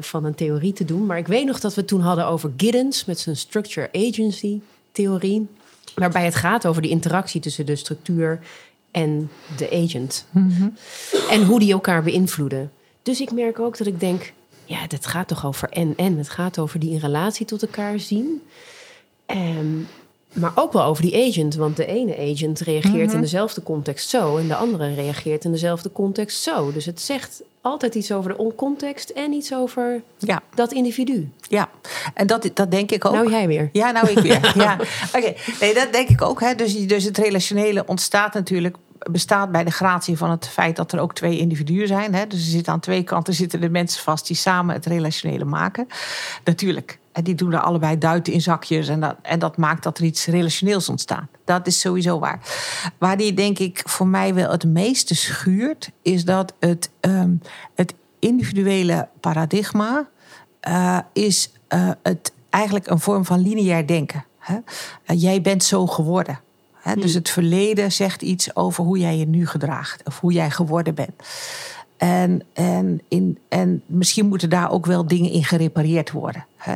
van een theorie te doen. Maar ik weet nog dat we het toen hadden over Giddens met zijn structure agency theorie. Waarbij het gaat over die interactie tussen de structuur en de agent. En hoe die elkaar beïnvloeden. Dus ik merk ook dat ik denk, ja, het gaat toch over en en. Het gaat over die in relatie tot elkaar zien. Ehm, maar ook wel over die agent. Want de ene agent reageert in dezelfde context zo. En de andere reageert in dezelfde context zo. Dus het zegt altijd iets over de context en iets over Ja, dat individu. ja. en dat, dat denk ik ook. Nou, jij weer. Ja, nou ik weer. ja. Oké, nee, dat denk ik ook. Hè. Dus, dus het relationele ontstaat natuurlijk bestaat bij de gratie van het feit dat er ook twee individuen zijn. Hè. Dus er zitten aan twee kanten zitten de mensen vast die samen het relationele maken. Natuurlijk. En die doen er allebei duiten in zakjes. En dat, en dat maakt dat er iets relationeels ontstaat. Dat is sowieso waar. Waar die denk ik voor mij wel het meeste schuurt, is dat het, ehm, het individuele paradigma eh, is eh, het eigenlijk een vorm van lineair denken. Hè? Eh, jij bent zo geworden. Hè? Dus het verleden zegt iets over hoe jij je nu gedraagt of hoe jij geworden bent. En, en, in, en misschien moeten daar ook wel dingen in gerepareerd worden. Hè?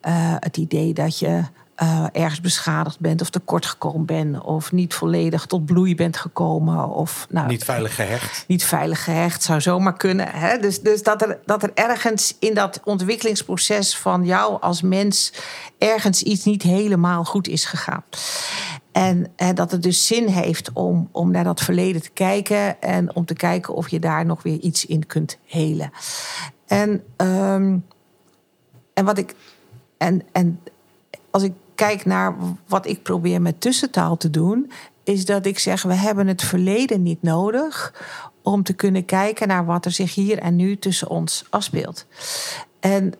Eh, het idee dat je eh, ergens beschadigd bent of tekortgekomen bent, of niet volledig tot bloei bent gekomen, of nou, Niet veilig gehecht. niet veilig gehecht, zou zomaar kunnen. Hè? Dus, dus dat, er, dat er ergens in dat ontwikkelingsproces van jou als mens ergens iets niet helemaal goed is gegaan. En, en dat het dus zin heeft om, om naar dat verleden te kijken en om te kijken of je daar nog weer iets in kunt helen. En, ehm, en wat ik. En, en als ik kijk naar wat ik probeer met tussentaal te doen, is dat ik zeg: we hebben het verleden niet nodig om te kunnen kijken naar wat er zich hier en nu tussen ons afspeelt. En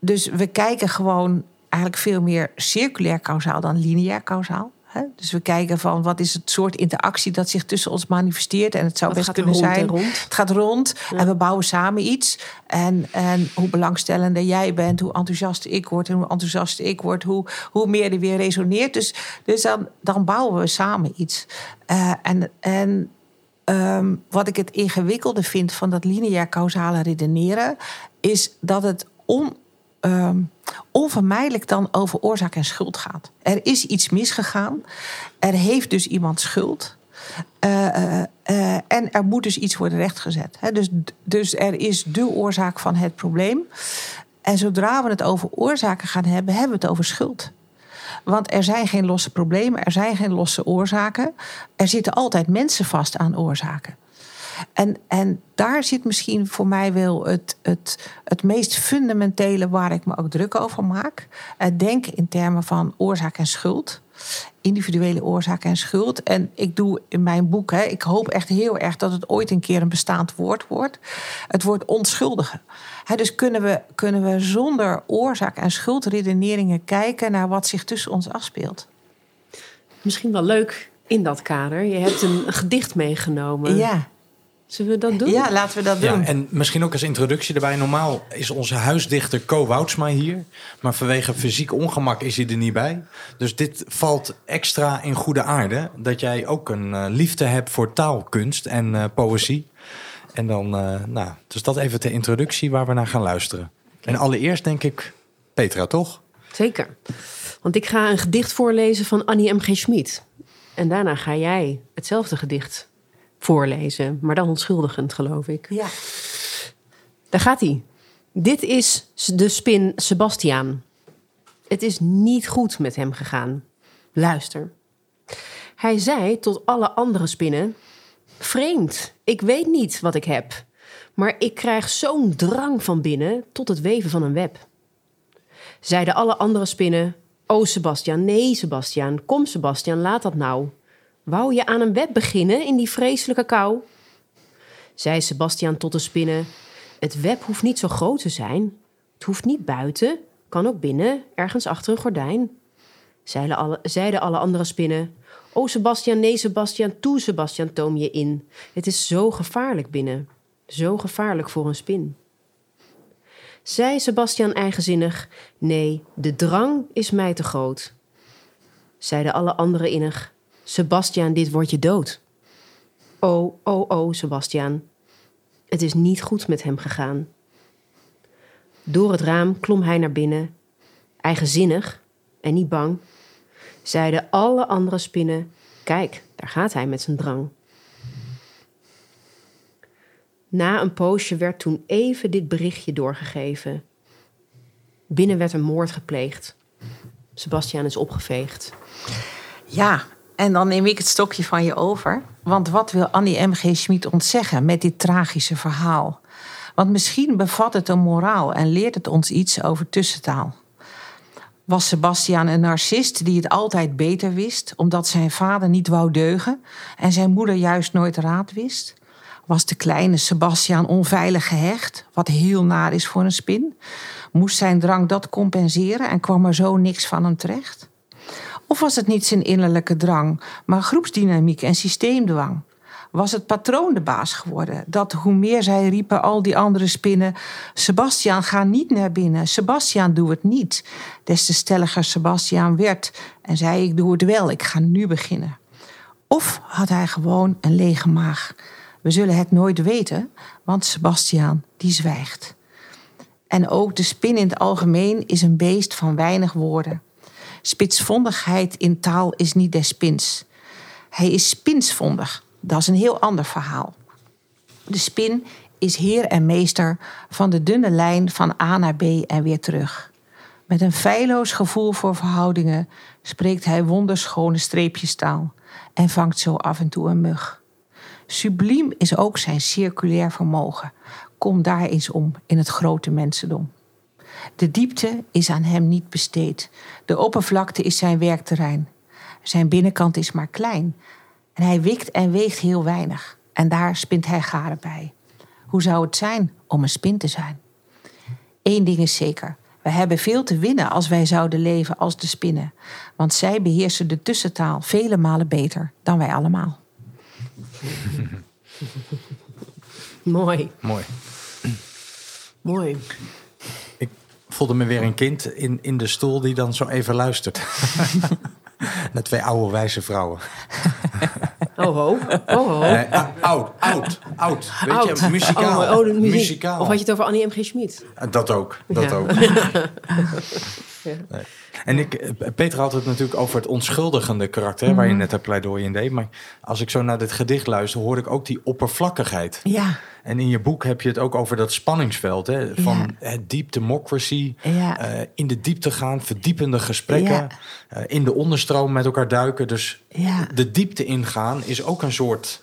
dus we kijken gewoon eigenlijk veel meer circulair kausaal dan lineair kausaal. Hè. Dus we kijken van wat is het soort interactie dat zich tussen ons manifesteert. En het zou best kunnen rond zijn. rond? Het gaat rond Ja. en we bouwen samen iets. En, en hoe belangstellender jij bent, hoe enthousiaster ik word. En hoe enthousiaster ik word, hoe, hoe meer er weer resoneert. Dus, dus dan, dan bouwen we samen iets. Eh, en en ehm, wat ik het ingewikkelde vind van dat lineair causale redeneren, is dat het on, onvermijdelijk dan over oorzaak en schuld gaat. Er is iets misgegaan. Er heeft dus iemand schuld. Eh, eh, eh, en er moet dus iets worden rechtgezet. Dus, dus er is de oorzaak van het probleem. En zodra we het over oorzaken gaan hebben, hebben we het over schuld. Want er zijn geen losse problemen, er zijn geen losse oorzaken. Er zitten altijd mensen vast aan oorzaken. En, en daar zit misschien voor mij wel het, het, het meest fundamentele waar ik me ook druk over maak. Eh, Denk in termen van oorzaak en schuld. Individuele oorzaak en schuld. En ik doe in mijn boek, hè, ik hoop echt heel erg dat het ooit een keer een bestaand woord wordt. Het woord onschuldigen. Hè, dus kunnen we, kunnen we zonder oorzaak en schuldredeneringen kijken naar wat zich tussen ons afspeelt. Misschien wel leuk in dat kader. Je hebt een gedicht meegenomen. Ja, Zullen we dat doen? ja laten we dat Ja, doen. en misschien ook als introductie erbij. Normaal is onze huisdichter Co Woutsma hier. Maar vanwege fysiek ongemak is hij er niet bij. Dus dit valt extra in goede aarde. Dat jij ook een eh, liefde hebt voor taalkunst en eh, poëzie. En dan, eh, nou, dus dat even ter introductie waar we naar gaan luisteren. En allereerst denk ik, Petra, toch? Zeker. Want ik ga een gedicht voorlezen van Annie M.G. Schmid. En daarna ga jij hetzelfde gedicht voorlezen. Maar dan onschuldigend, geloof ik. Ja. Daar gaat hij. Dit is de spin Sebastiaan. Het is niet goed met hem gegaan. Luister. Hij zei tot alle andere spinnen: Vreemd, ik weet niet wat ik heb. Maar ik krijg zo'n drang van binnen tot het weven van een web. Zeiden alle andere spinnen: O Sebastiaan, nee Sebastiaan, kom Sebastiaan, laat dat nou. Wou je aan een web beginnen in die vreselijke kou? Zei Sebastiaan tot de spinnen: Het web hoeft niet zo groot te zijn. Het hoeft niet buiten, kan ook binnen, ergens achter een gordijn. Zeiden alle, zeiden alle andere spinnen: O Sebastiaan, nee Sebastiaan, toe Sebastiaan, toom je in. Het is zo gevaarlijk binnen, zo gevaarlijk voor een spin. Zei Sebastiaan eigenzinnig: Nee, de drang is mij te groot. Zeiden alle anderen innig: Sebastiaan, dit wordt je dood. O, o, o, Sebastiaan. Het is niet goed met hem gegaan. Door het raam klom hij naar binnen, eigenzinnig en niet bang. Zeiden alle andere spinnen: Kijk, daar gaat hij met zijn drang. Na een poosje werd toen even dit berichtje doorgegeven. Binnen werd een moord gepleegd. Sebastiaan is opgeveegd. Ja, en dan neem ik het stokje van je over. Want wat wil Annie M.G. Schmid ons zeggen met dit tragische verhaal? Want misschien bevat het een moraal en leert het ons iets over tussentaal. Was Sebastiaan een narcist die het altijd beter wist, omdat zijn vader niet wou deugen en zijn moeder juist nooit raad wist? Was de kleine Sebastiaan onveilig gehecht, wat heel naar is voor een spin? Moest zijn drang dat compenseren en kwam er zo niks van hem terecht? Of was het niet zijn innerlijke drang, maar groepsdynamiek en systeemdwang? Was het patroon de baas geworden? Dat hoe meer zij riepen, al die andere spinnen: Sebastiaan, ga niet naar binnen. Sebastiaan, doe het niet. Des te stelliger Sebastiaan werd en zei: Ik doe het wel, ik ga nu beginnen. Of had hij gewoon een lege maag? We zullen het nooit weten, want Sebastiaan die zwijgt. En ook de spin in het algemeen is een beest van weinig woorden. Spitsvondigheid in taal is niet des spins. Hij is spinsvondig. Dat is een heel ander verhaal. De spin is heer en meester van de dunne lijn van A naar B en weer terug. Met een feilloos gevoel voor verhoudingen spreekt hij wonderschone streepjes taal en vangt zo af en toe een mug. Subliem is ook zijn circulair vermogen. Kom daar eens om in het grote mensendom. De diepte is aan hem niet besteed. De oppervlakte is zijn werkterrein. Zijn binnenkant is maar klein. En hij wikt en weegt heel weinig. En daar spint hij garen bij. Hoe zou het zijn om een spin te zijn? Eén ding is zeker. We hebben veel te winnen als wij zouden leven als de spinnen. Want zij beheersen de tussentaal vele malen beter dan wij allemaal. Mooi, Mooi. mooi. Voelde me weer een kind in, in de stoel die dan zo even luistert. Naar twee oude wijze vrouwen. Oh ho, oh ho. Eh, ah, oud, oud, oud. Weet Oud. je, muzikaal. Oh, oh, de muziek. muzikaal. Of had je het over Annie M. G. Schmid? Eh, Dat ook, dat Ja. ook. Nee. En ik, eh, Peter had het natuurlijk over het onschuldigende karakter, waar Mhm. je net een pleidooi in deed. Maar als ik zo naar dit gedicht luister, hoor ik ook die oppervlakkigheid. Ja, En in je boek heb je het ook over dat spanningsveld. Hè, van Ja. eh, deep democracy, Ja. eh, in de diepte gaan, verdiepende gesprekken, Ja. eh, in de onderstroom met elkaar duiken. Dus de diepte ingaan is ook een soort...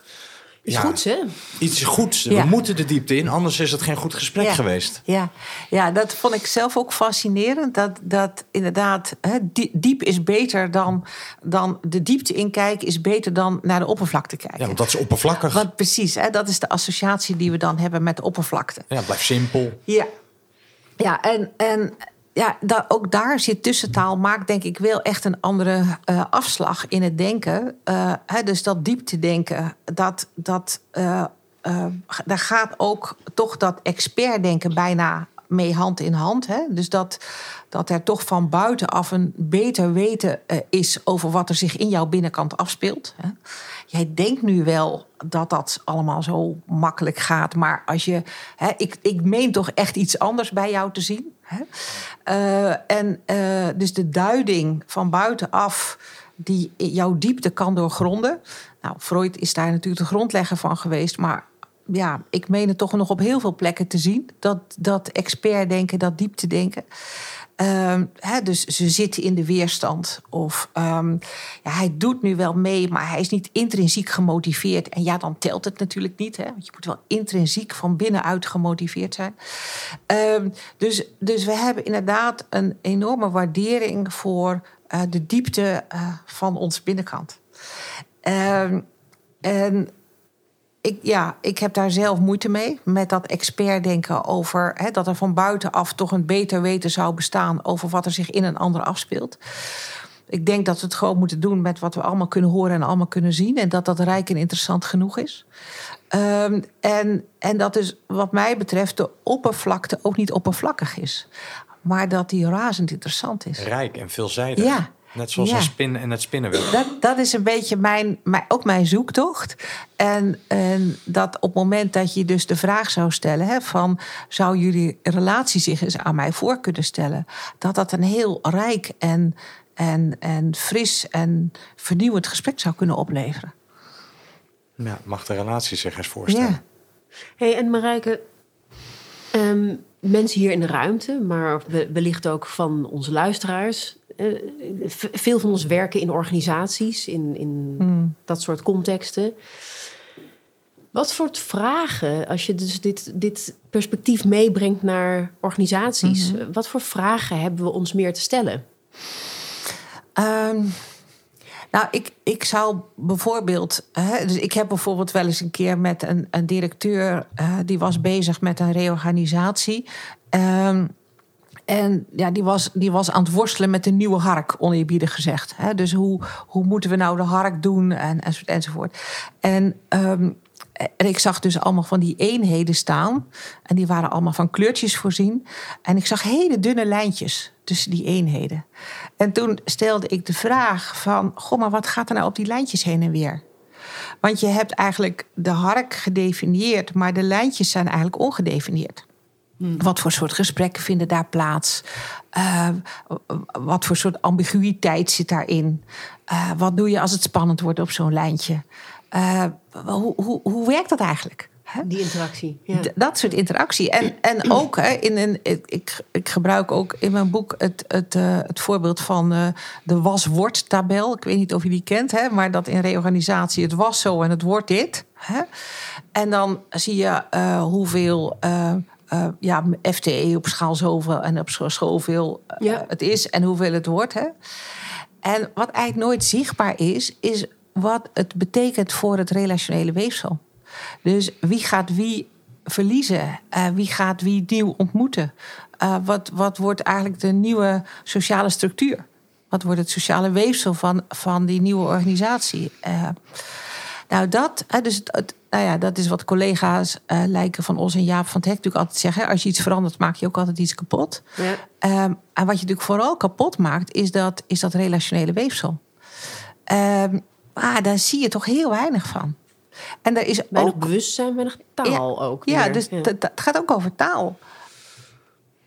Is ja, goed, hè? Iets goeds. We moeten de diepte in, anders is het geen goed gesprek geweest. Ja, ja, dat vond ik zelf ook fascinerend. Dat, dat inderdaad, hè, diep is beter dan, dan de diepte inkijken, is beter dan naar de oppervlakte kijken. Ja, want dat is oppervlakkig. Want precies, hè, dat is de associatie die we dan hebben met de oppervlakte. Ja, blijf simpel. Ja, ja en, en ja, da- ook daar zit tussentaal, maakt denk ik wel echt een andere eh, afslag in het denken. Eh, hè, dus dat dieptedenken, dat, dat, eh, daar gaat ook toch dat expertdenken bijna mee hand in hand. Hè? Dus dat, dat er toch van buitenaf een beter weten is over wat er zich in jouw binnenkant afspeelt. Hè? Jij denkt nu wel dat dat allemaal zo makkelijk gaat, maar als je, hè, ik, ik meen toch echt iets anders bij jou te zien. Hè? Eh, en eh, dus de duiding van buitenaf die jouw diepte kan doorgronden. Nou, Freud is daar natuurlijk de grondlegger van geweest, maar ja, ik meen het toch nog op heel veel plekken te zien. Dat, dat expertdenken, dat dieptedenken. Ehm, dus ze zitten in de weerstand. Of ehm, ja, hij doet nu wel mee, maar hij is niet intrinsiek gemotiveerd. En ja, dan telt het natuurlijk niet. Hè, want je moet wel intrinsiek van binnenuit gemotiveerd zijn. Ehm, dus, dus we hebben inderdaad een enorme waardering voor eh, de diepte eh, van ons binnenkant. En ik, ja, ik heb daar zelf moeite mee. Met dat expertdenken over hè, dat er van buitenaf toch een beter weten zou bestaan over wat er zich in een ander afspeelt. Ik denk dat we het gewoon moeten doen met wat we allemaal kunnen horen en allemaal kunnen zien. En dat dat rijk en interessant genoeg is. Ehm, en, en dat dus, wat mij betreft, de oppervlakte ook niet oppervlakkig is. Maar dat die razend interessant is. Rijk en veelzijdig. Ja. Net zoals Ja. een spin en het spinnenweb. Dat, dat is een beetje mijn, mijn, ook mijn zoektocht. En, en dat op het moment dat je dus de vraag zou stellen: hè, van zou jullie relatie zich eens aan mij voor kunnen stellen? Dat dat een heel rijk en, en, en fris en vernieuwend gesprek zou kunnen opleveren. Ja, mag de relatie zich eens voorstellen. Ja. Hey, en Marijke, ehm, mensen hier in de ruimte, maar we- wellicht ook van onze luisteraars. Eh, veel van ons werken in organisaties, in, in dat soort contexten. Wat voor vragen, als je dus dit, dit perspectief meebrengt naar organisaties, wat voor vragen hebben we ons meer te stellen? Ehm, Nou, ik, ik zou bijvoorbeeld. Hè, dus ik heb bijvoorbeeld wel eens een keer met een, een directeur. die was bezig met een reorganisatie. Ehm, en ja, die was, die was aan het worstelen met de nieuwe hark, oneerbiedig gezegd. Dus hoe, hoe moeten we nou de hark doen en, enzovoort. enzovoort. En, ehm, en ik zag dus allemaal van die eenheden staan. En die waren allemaal van kleurtjes voorzien. En ik zag hele dunne lijntjes tussen die eenheden. En toen stelde ik de vraag van... Goh, maar wat gaat er nou op die lijntjes heen en weer? Want je hebt eigenlijk de hark gedefinieerd... maar de lijntjes zijn eigenlijk ongedefinieerd. Wat voor soort gesprekken vinden daar plaats? Uh, wat voor soort ambiguïteit zit daarin? Uh, wat doe je als het spannend wordt op zo'n lijntje? Uh, hoe, hoe, hoe werkt dat eigenlijk? Die interactie. Ja. Dat soort interactie. En, en ook hè, in een. Ik, ik gebruik ook in mijn boek het, het, het voorbeeld van de was-wordt-tabel. Ik weet niet of je die kent, hè, maar dat in reorganisatie het was zo en het wordt dit. Hè? En dan zie je hoeveel. Uh, ja, FTE op schaal zoveel en op schaal zoveel uh, ja. het is en hoeveel het wordt. Hè? En wat eigenlijk nooit zichtbaar is, is wat het betekent voor het relationele weefsel. Dus wie gaat wie verliezen? Uh, wie gaat wie nieuw ontmoeten? wat, wat wordt eigenlijk de nieuwe sociale structuur? Wat wordt het sociale weefsel van, van die nieuwe organisatie? nou, dat, dus het, het nou ja, dat is wat collega's uh, lijken van ons en Jaap van het Hek natuurlijk altijd zeggen. Als je iets verandert, maak je ook altijd iets kapot. Ja. Um, en wat je natuurlijk vooral kapot maakt, is dat, is dat relationele weefsel. Um, maar daar zie je toch heel weinig van. En er is weinig ook bewustzijn, weinig taal ja, ook. Ja, weer. dus het gaat ook over taal.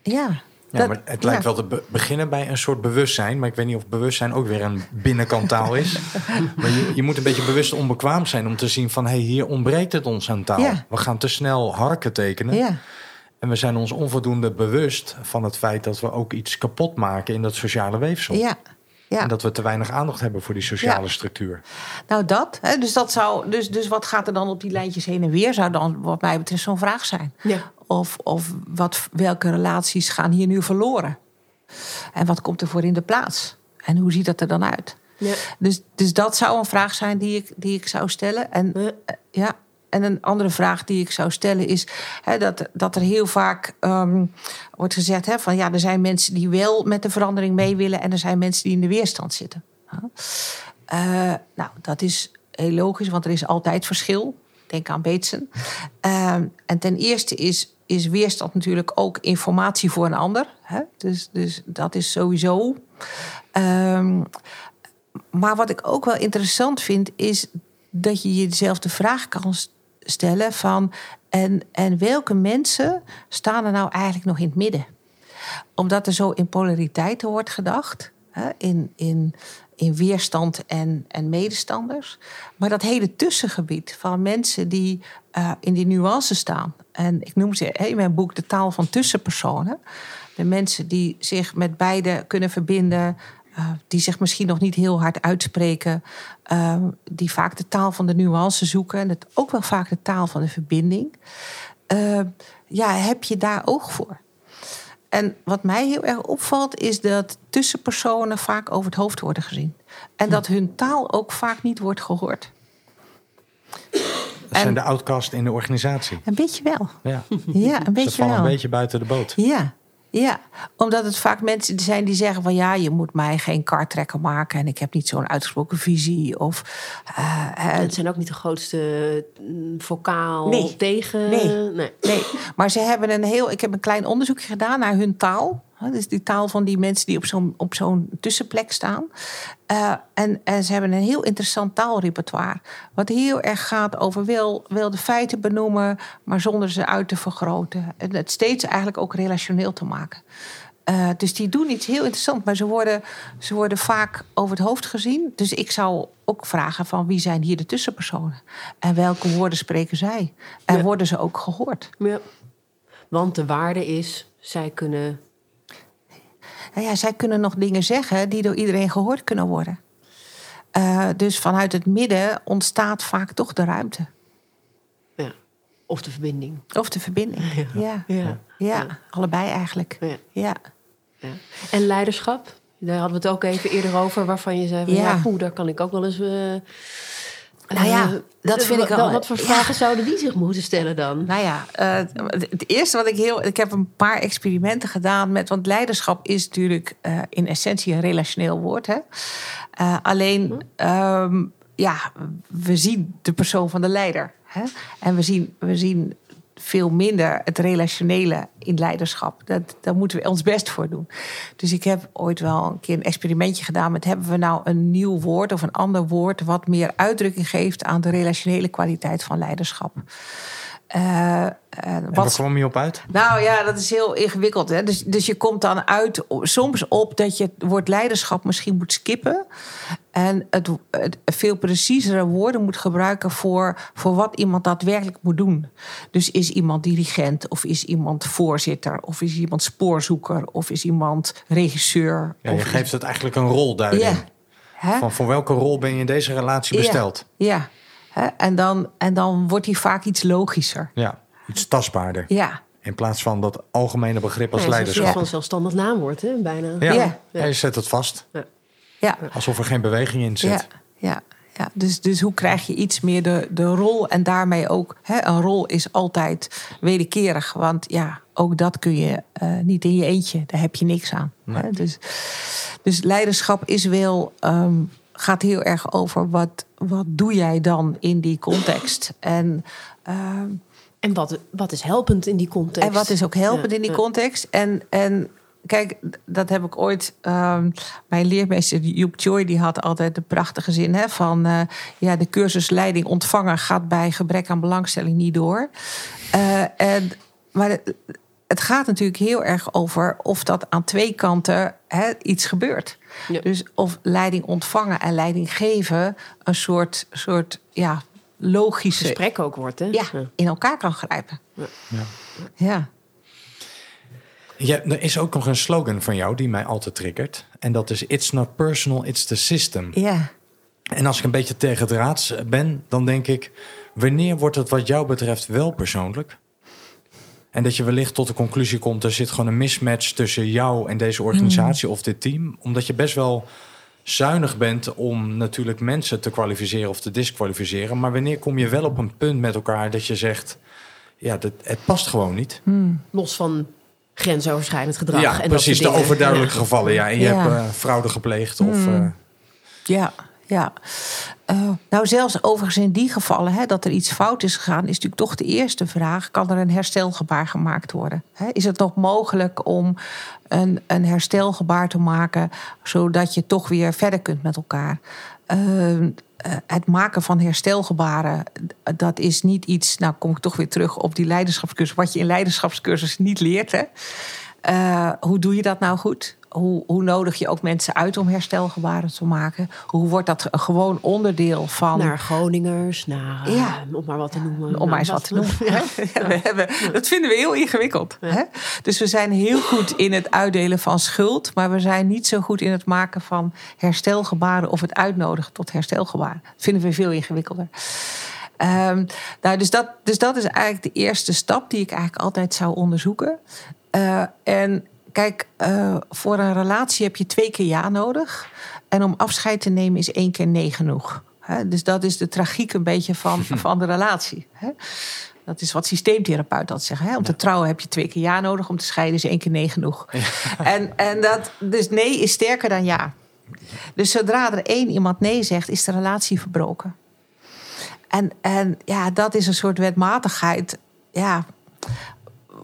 Ja. Ja, Dat- maar het lijkt ja. wel te be- beginnen bij een soort bewustzijn. Maar ik weet niet of bewustzijn ook weer een binnenkant taal is. maar je, je moet een beetje bewust onbekwaam zijn om te zien van... hé, hey, hier ontbreekt het ons aan taal. Ja. We gaan te snel harken tekenen. Ja. En we zijn ons onvoldoende bewust van het feit... dat we ook iets kapot maken in dat sociale weefsel. Ja. Ja. En dat we te weinig aandacht hebben voor die sociale Ja. structuur. Nou, dat. Hè, dus, dat zou, dus, dus wat gaat er dan op die lijntjes heen en weer? Zou dan, wat mij betreft, zo'n vraag zijn. Ja. Of, of wat, welke relaties gaan hier nu verloren? En wat komt er voor in de plaats? En hoe ziet dat er dan uit? Ja. Dus, dus dat zou een vraag zijn die ik, die ik zou stellen. En, Ja. eh, ja, en een andere vraag die ik zou stellen is hè, dat, dat er heel vaak ehm, wordt gezegd: hè, van ja, er zijn mensen die wel met de verandering mee willen en er zijn mensen die in de weerstand zitten. Eh, nou, dat is heel logisch, want er is altijd verschil. Denk aan Beetsen. Ehm, en ten eerste is, is weerstand natuurlijk ook informatie voor een ander. Hè? Dus, dus dat is sowieso. Ehm, maar wat ik ook wel interessant vind, is dat je jezelf de vraag kan stellen van... En, en welke mensen staan er nou eigenlijk nog in het midden? Omdat er zo in polariteiten wordt gedacht. In, in, in weerstand en, en medestanders. Maar dat hele tussengebied van mensen die eh, in die nuance staan. En ik noem ze in mijn boek de taal van tussenpersonen. De mensen die zich met beide kunnen verbinden. eh, die zich misschien nog niet heel hard uitspreken. eh, die vaak de taal van de nuance zoeken. En het ook wel vaak de taal van de verbinding. Ja, heb je daar oog voor? En wat mij heel erg opvalt, is dat tussenpersonen vaak over het hoofd worden gezien. En dat hun taal ook vaak niet wordt gehoord. Dat zijn de outcasts in de organisatie. Een beetje wel. Ja. Ja, een Ze beetje vallen wel. een beetje buiten de boot. Ja, ja, omdat het vaak mensen zijn die zeggen van ja, je moet mij geen kartrekker maken en ik heb niet zo'n uitgesproken visie. Of eh, Het zijn ook niet de grootste mm, vocaal Nee. tegen. Nee. nee. Nee, maar ze hebben een heel. Ik heb een klein onderzoekje gedaan naar hun taal. Dus die taal van die mensen die op zo'n, op zo'n tussenplek staan. Eh, en, en ze hebben een heel interessant taalrepertoire. Wat heel erg gaat over wel, wel de feiten benoemen, maar zonder ze uit te vergroten. En het steeds eigenlijk ook relationeel te maken. Eh, dus die doen iets heel interessants, maar ze worden, ze worden vaak over het hoofd gezien. Dus ik zou ook vragen van wie zijn hier de tussenpersonen? En welke woorden spreken zij? En Ja. worden ze ook gehoord? Ja. Want de waarde is, zij kunnen. Nou ja, zij kunnen nog dingen zeggen die door iedereen gehoord kunnen worden. Eh, dus vanuit het midden ontstaat vaak toch de ruimte. Ja. Of de verbinding. Of de verbinding. Ja, ja. Ja. allebei eigenlijk. Ja. En leiderschap? Daar hadden we het ook even eerder over, waarvan je zei: van, ja, Ja. poeh, daar kan ik ook wel eens. eh, Nou ja, eh, dat vind ik wel- Wat voor ja. vragen zouden die zich moeten stellen dan? Nou ja, eh, het eerste wat ik heel. Ik heb een paar experimenten gedaan met. Want leiderschap is natuurlijk eh, in essentie een relationeel woord. Hè? Alleen, ehm, ja, we zien de persoon van de leider. Hè? En we zien, we zien veel minder het relationele in leiderschap. Dat, daar moeten we ons best voor doen. Dus ik heb ooit wel een keer een experimentje gedaan met... hebben we nou een nieuw woord of een ander woord... wat meer uitdrukking geeft aan de relationele kwaliteit van leiderschap. En wat, waar kwam je op uit? nou ja, dat is heel ingewikkeld. Hè? Dus, dus je komt dan uit soms op dat je het woord leiderschap misschien moet skippen. En het, het veel preciezere woorden moet gebruiken voor, voor wat iemand daadwerkelijk moet doen. Dus is iemand dirigent, of is iemand voorzitter, of is iemand spoorzoeker, of is iemand regisseur. Ja, je of geeft het eigenlijk een rolduiding. Ja. Hè? Van voor welke rol ben je in deze relatie besteld? Ja, ja. Hè? En, dan, en dan wordt die vaak iets logischer. Ja, iets tastbaarder. Ja, In plaats van dat algemene begrip als Ja, het is een leiderschap. zelfstandig naamwoord, hè? bijna. Ja. Ja. Ja, je zet het vast. ja. Alsof er geen beweging in zit. Ja, ja, ja. Dus, dus hoe krijg je iets meer de, de rol en daarmee ook... Hè, een rol is altijd wederkerig. Want ja, ook dat kun je eh, niet in je eentje. Daar heb je niks aan. Hè? Dus, dus leiderschap is wel, ehm, gaat heel erg over... Wat, wat doe jij dan in die context? En... ehm, En wat, wat is helpend in die context? en wat is ook helpend in die context? En, en kijk, dat heb ik ooit. ehm, mijn leermeester Joep Choi die had altijd de prachtige zin hè, van eh, ja, de cursus leiding ontvangen gaat bij gebrek aan belangstelling niet door. Eh, en, maar het, het gaat natuurlijk heel erg over of dat aan twee kanten hè, iets gebeurt. Ja. Dus of leiding ontvangen en leiding geven een soort, soort ja, logische gesprek ook wordt, hè? ja, in elkaar kan grijpen. Ja. Ja. Ja, er is ook nog een slogan van jou die mij altijd triggert. En dat is: It's not personal, it's the system. Ja. En als ik een beetje tegen het raads ben, dan denk ik: wanneer wordt het wat jou betreft wel persoonlijk? En dat je wellicht tot de conclusie komt: er zit gewoon een mismatch tussen jou en deze organisatie of dit team. Omdat je best wel zuinig bent om natuurlijk mensen te kwalificeren of te disqualificeren. Maar wanneer kom je wel op een punt met elkaar dat je zegt: ja, dat, het past gewoon niet? Los van grensoverschrijdend gedrag. ja, en dat precies. De overduidelijke gevallen. Ja, en je Ja. hebt eh, fraude gepleegd of. eh, Ja, ja. Eh, nou, zelfs overigens in die gevallen, hè, dat er iets fout is gegaan, is natuurlijk toch de eerste vraag: kan er een herstelgebaar gemaakt worden? Hè, is het nog mogelijk om een, een herstelgebaar te maken, zodat je toch weer verder kunt met elkaar? Eh, eh, het maken van herstelgebaren, dat is niet iets. Nou, kom ik toch weer terug op die leiderschapscursus. Wat je in leiderschapscursus niet leert. Hè? Eh, hoe doe je dat nou goed? Hoe, hoe nodig je ook mensen uit om herstelgebaren te maken? Hoe wordt dat gewoon onderdeel van. Naar Groningers, naar, eh, Ja. om maar wat te noemen. om Nou, maar eens wat te noemen. hè? We hebben, dat vinden we heel ingewikkeld. Hè? Dus we zijn heel goed in het uitdelen van schuld, maar we zijn niet zo goed in het maken van herstelgebaren of het uitnodigen tot herstelgebaren. Dat vinden we veel ingewikkelder. Ehm, nou, dus, dat, dus dat is eigenlijk de eerste stap die ik eigenlijk altijd zou onderzoeken. Eh, en kijk, eh, voor een relatie heb je twee keer ja nodig. En om afscheid te nemen is één keer nee genoeg. Dus dat is de tragiek een beetje van, van de relatie. Dat is wat systeemtherapeuten altijd zeggen. Hè? Om te trouwen heb je twee keer ja nodig. Om te scheiden is één keer nee genoeg. En, en dat, dus nee is sterker dan ja. Dus zodra er één iemand nee zegt, is de relatie verbroken. En, en ja, dat is een soort wetmatigheid. Ja,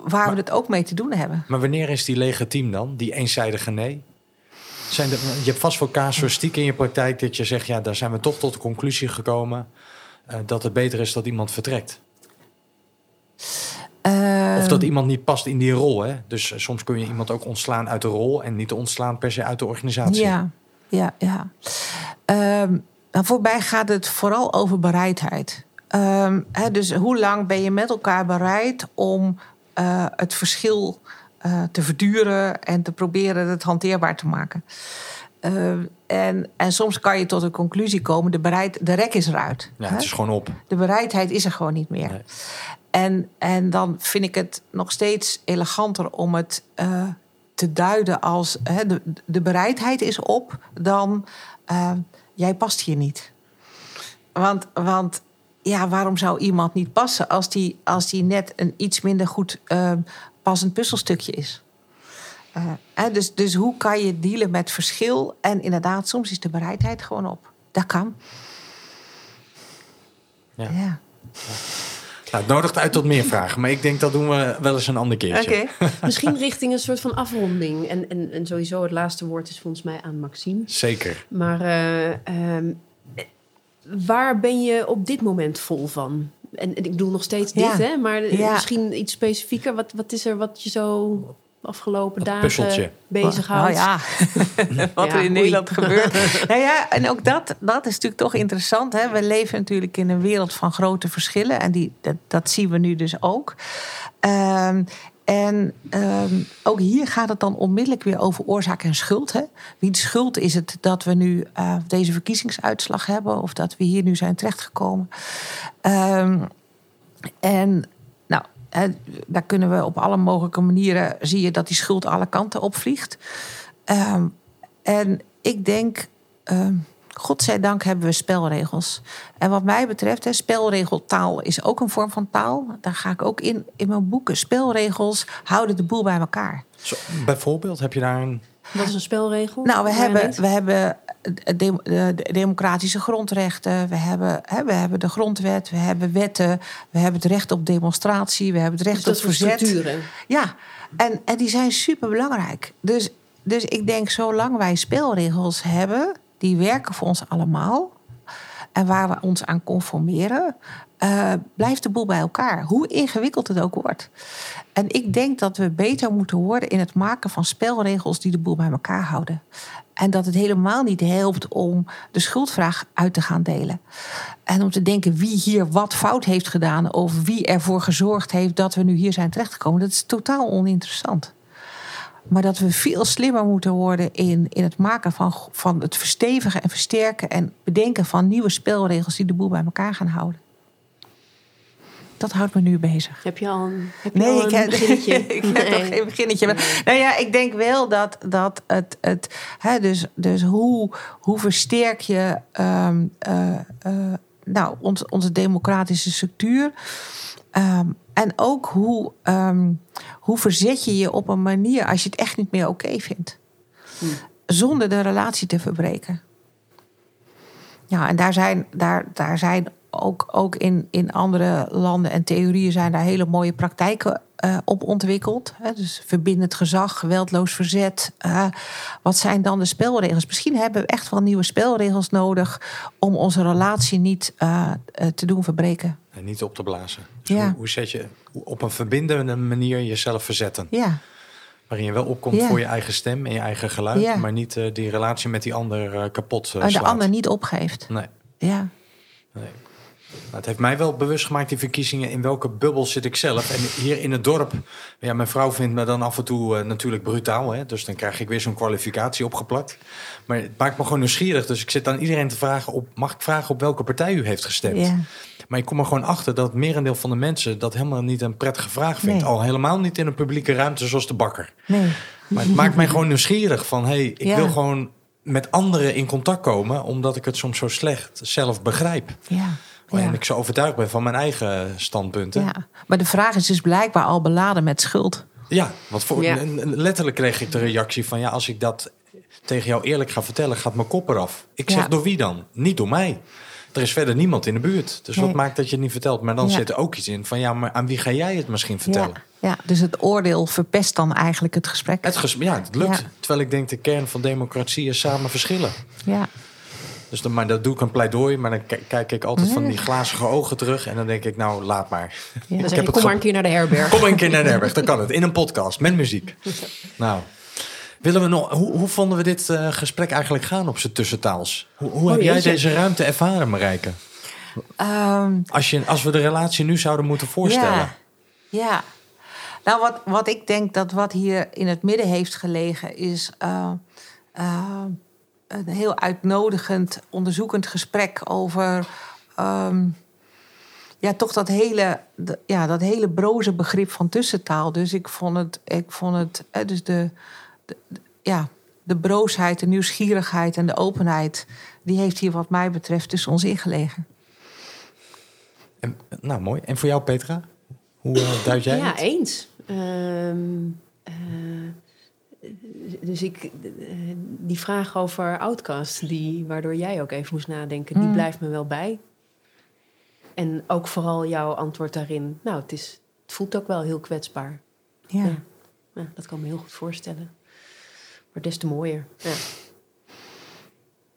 waar we het ook mee te doen hebben. Maar wanneer is die legitiem dan, die eenzijdige nee? Zijn er, je hebt vast wel casuïstiek in je praktijk dat je zegt, ja, daar zijn we toch tot de conclusie gekomen eh, dat het beter is dat iemand vertrekt. Of dat iemand niet past in die rol. Hè? Dus eh, soms kun je iemand ook ontslaan uit de rol en niet ontslaan per se uit de organisatie. Ja, ja, ja. Ehm, nou, voorbij gaat het vooral over bereidheid. Ehm, hè, dus hoe lang ben je met elkaar bereid om eh, het verschil eh, te verduren en te proberen het hanteerbaar te maken? Ehm, en, en soms kan je tot een conclusie komen: de, bereid, de rek is eruit. Ja, hè? het is gewoon op. De bereidheid is er gewoon niet meer. Nee. En, en dan vind ik het nog steeds eleganter om het eh, te duiden als hè, de, de bereidheid is op, dan eh, jij past hier niet. Want, want ja, waarom zou iemand niet passen als die, als die net een iets minder goed eh, passend puzzelstukje is? Eh, hè, dus, dus hoe kan je dealen met verschil? En inderdaad, soms is de bereidheid gewoon op. Dat kan. Ja. ja. Nou, het nodigt uit tot meer vragen, maar ik denk dat doen we wel eens een ander keertje. Oké. Misschien richting een soort van afronding. En, en, en sowieso het laatste woord is volgens mij aan Maxime. Zeker. Maar eh, ehm, waar ben je op dit moment vol van? En, en ik bedoel nog steeds dit, Ja. hè? Maar Ja. misschien iets specifieker. Wat, wat is er wat je zo afgelopen Dat dagen puzzeltje. bezighoudt? Nou ja, wat Ja, er in oei. Nederland gebeurt. nou ja, en ook dat, dat is natuurlijk toch interessant. Hè? We leven natuurlijk in een wereld van grote verschillen. En die, dat, dat zien we nu dus ook. Ehm, en ehm, ook hier gaat het dan onmiddellijk weer over oorzaak en schuld. Hè? Wie de schuld is het dat we nu eh, deze verkiezingsuitslag hebben... of dat we hier nu zijn terechtgekomen. Ehm, en nou, hè, daar kunnen we op alle mogelijke manieren... zie je dat die schuld alle kanten opvliegt. Ehm, en ik denk, godzijdank hebben we spelregels. En wat mij betreft, hè, spelregeltaal is ook een vorm van taal. Daar ga ik ook in, in mijn boeken. Spelregels houden de boel bij elkaar. Zo, bijvoorbeeld, heb je daar een... Wat is een spelregel? Nou, we hebben, we hebben de, de- de democratische grondrechten, we hebben, hè, we hebben de grondwet, we hebben wetten, we hebben het recht op demonstratie, we hebben het recht Dus dat op verzet. structuren. Ja, en, en die zijn super belangrijk. Dus, dus ik denk, zolang wij spelregels hebben, die werken voor ons allemaal. En waar we ons aan conformeren, eh, blijft de boel bij elkaar. Hoe ingewikkeld het ook wordt. En ik denk dat we beter moeten worden in het maken van spelregels die de boel bij elkaar houden. En dat het helemaal niet helpt om de schuldvraag uit te gaan delen. En om te denken wie hier wat fout heeft gedaan. Of wie ervoor gezorgd heeft dat we nu hier zijn terechtgekomen. Dat is totaal oninteressant. Maar dat we veel slimmer moeten worden in, in het maken van, van het verstevigen en versterken en bedenken van nieuwe spelregels die de boel bij elkaar gaan houden. Dat houdt me nu bezig. Heb je al een, heb je Nee, al ik een heb, beginnetje? ik heb Nee. nog geen beginnetje. Maar, nou ja, ik denk wel dat, dat het. het hè, dus, dus hoe, hoe versterk je ehm, eh, eh, nou, ons, onze democratische structuur? Ehm, en ook hoe, ehm, hoe verzet je je op een manier als je het echt niet meer oké vindt, zonder de relatie te verbreken. Ja, en daar zijn, daar, daar zijn ook, ook in, in andere landen en theorieën zijn daar hele mooie praktijken eh, op ontwikkeld. Hè, dus verbindend gezag, geweldloos verzet. eh, wat zijn dan de spelregels? Misschien hebben we echt wel nieuwe spelregels nodig om onze relatie niet eh, te doen verbreken. En niet op te blazen. Dus Ja. hoe, hoe zet je op een verbindende manier jezelf verzetten? Ja, Waarin je wel opkomt Ja. voor je eigen stem en je eigen geluid, Ja. maar niet eh, die relatie met die ander eh, kapot eh, en de slaat. ander niet opgeeft. Nee, Ja, nee. Nou, het heeft mij wel bewust gemaakt, die verkiezingen, in welke bubbel zit ik zelf. En hier in het dorp, ja, mijn vrouw vindt me dan af en toe eh, natuurlijk brutaal. Hè? Dus dan krijg ik weer zo'n kwalificatie opgeplakt. Maar het maakt me gewoon nieuwsgierig. Dus ik zit aan iedereen te vragen, op, mag ik vragen op welke partij u heeft gestemd? ja. Maar ik kom er gewoon achter dat het merendeel van de mensen dat helemaal niet een prettige vraag vindt. Nee. Al helemaal niet in een publieke ruimte zoals de bakker. nee. Maar het maakt mij gewoon nieuwsgierig van, hey, ik Ja. wil gewoon met anderen in contact komen, omdat ik het soms zo slecht zelf begrijp. Ja. En Ja. ik zo overtuigd ben van mijn eigen standpunten. Ja. Maar de vraag is dus blijkbaar al beladen met schuld. want voor, Ja. n- n- letterlijk kreeg ik de reactie van, ja, als ik dat tegen jou eerlijk ga vertellen, gaat mijn kop eraf. Ik zeg, Ja. door wie dan? Niet door mij. Er is verder niemand in de buurt. Dus wat maakt dat je het niet vertelt? Maar dan Ja. zit er ook iets in van, ja, maar aan wie ga jij het misschien vertellen? Ja, ja, dus het oordeel verpest dan eigenlijk het gesprek. Het, ges- ja, het lukt. Ja. Terwijl ik denk, de kern van democratie is samen verschillen. Ja, Dus dan, maar dat doe ik een pleidooi, maar dan kijk ik altijd van die glazige ogen terug. En dan denk ik, nou, laat maar. Ja. Ik kom maar een keer naar de herberg. Kom een keer naar Nerberg, dan kan het. In een podcast, met muziek. Nou, willen we nog, hoe, hoe vonden we dit eh, gesprek eigenlijk gaan op zijn tussentaals? Hoe, hoe heb jij deze ruimte ervaren, Marijke? Ehm, Als, je, als we de relatie nu zouden moeten voorstellen. Ja, ja. Nou, wat, wat ik denk dat wat hier in het midden heeft gelegen is eh, eh, een heel uitnodigend, onderzoekend gesprek over. ehm, ja, toch dat hele, ja, dat hele broze begrip van tussentaal. Dus ik vond het, ik vond het eh, dus de, ja, de broosheid, de nieuwsgierigheid en de openheid, die heeft hier wat mij betreft tussen ons ingelegen. En, nou, mooi. En voor jou, Petra? Hoe eh, duid jij ja, het? eens. Ehm, eh, dus ik, eh, die vraag over Outcast, die, waardoor jij ook even moest nadenken, die Mm. blijft me wel bij. En ook vooral jouw antwoord daarin. Nou, het, is, het voelt ook wel heel kwetsbaar. Ja. Ja. Ja, dat kan me heel goed voorstellen. Maar des te mooier. Ja.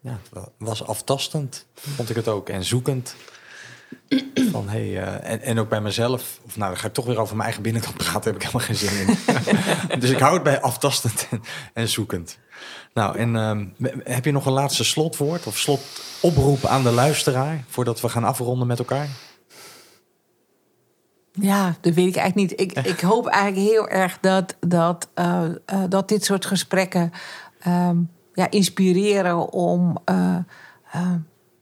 Ja, het wa- was aftastend, vond ik het ook. En zoekend. Van, hey, eh, en, en ook bij mezelf. Of nou, dan ga ik toch weer over mijn eigen binnenkant praten. Heb ik helemaal geen zin in. dus ik hou het bij aftastend en, en zoekend. Nou, en ehm, heb je nog een laatste slotwoord of slotoproep aan de luisteraar... voordat we gaan afronden met elkaar? Ja, dat weet ik eigenlijk niet. Ik, ik hoop eigenlijk heel erg dat, dat, eh, eh, dat dit soort gesprekken ehm, ja, inspireren om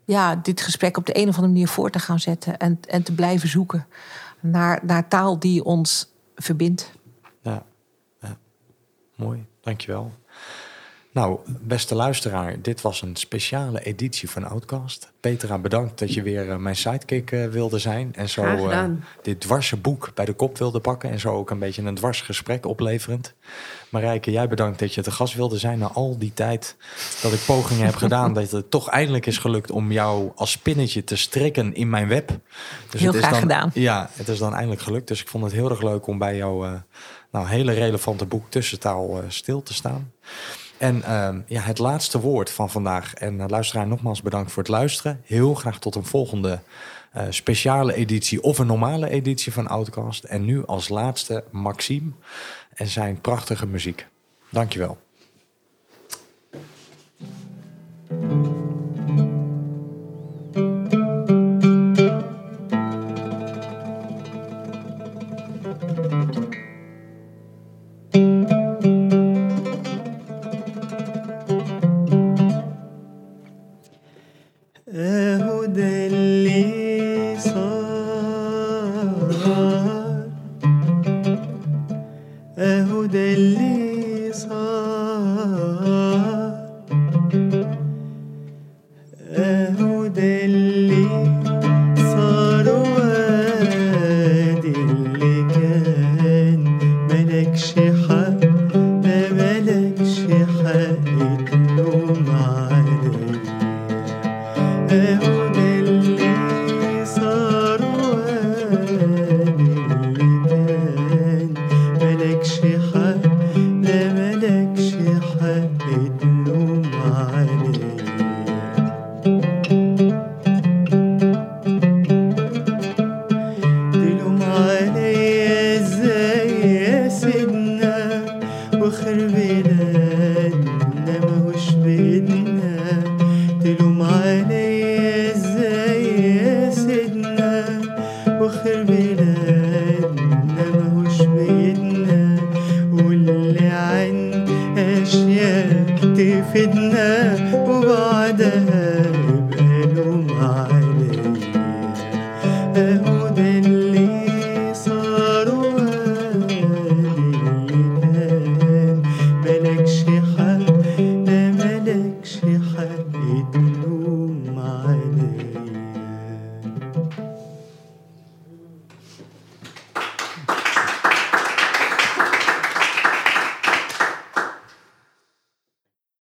ja, dit gesprek op de een of andere manier voor te gaan zetten en, en te blijven zoeken naar, naar taal die ons verbindt. Ja, ja. mooi. Dankjewel. Nou, beste luisteraar, dit was een speciale editie van Outcast. Petra, bedankt dat je weer eh, mijn sidekick eh, wilde zijn. En zo eh, dit dwarse boek bij de kop wilde pakken. En zo ook een beetje een dwars gesprek opleverend. Marijke, jij bedankt dat je te gast wilde zijn na al die tijd dat ik pogingen heb gedaan. Dat het toch eindelijk is gelukt om jou als spinnetje te strikken in mijn web. Dus Heel het is graag dan, gedaan. Ja, het is dan eindelijk gelukt. Dus ik vond het heel erg leuk om bij jouw eh, nou, hele relevante boek Tussentaal stil te staan. En ehm, ja, het laatste woord van vandaag. En eh, luisteraar, nogmaals bedankt voor het luisteren. Heel graag tot een volgende eh, speciale editie of een normale editie van Outcast. En nu als laatste Maxime en zijn prachtige muziek. Dankjewel.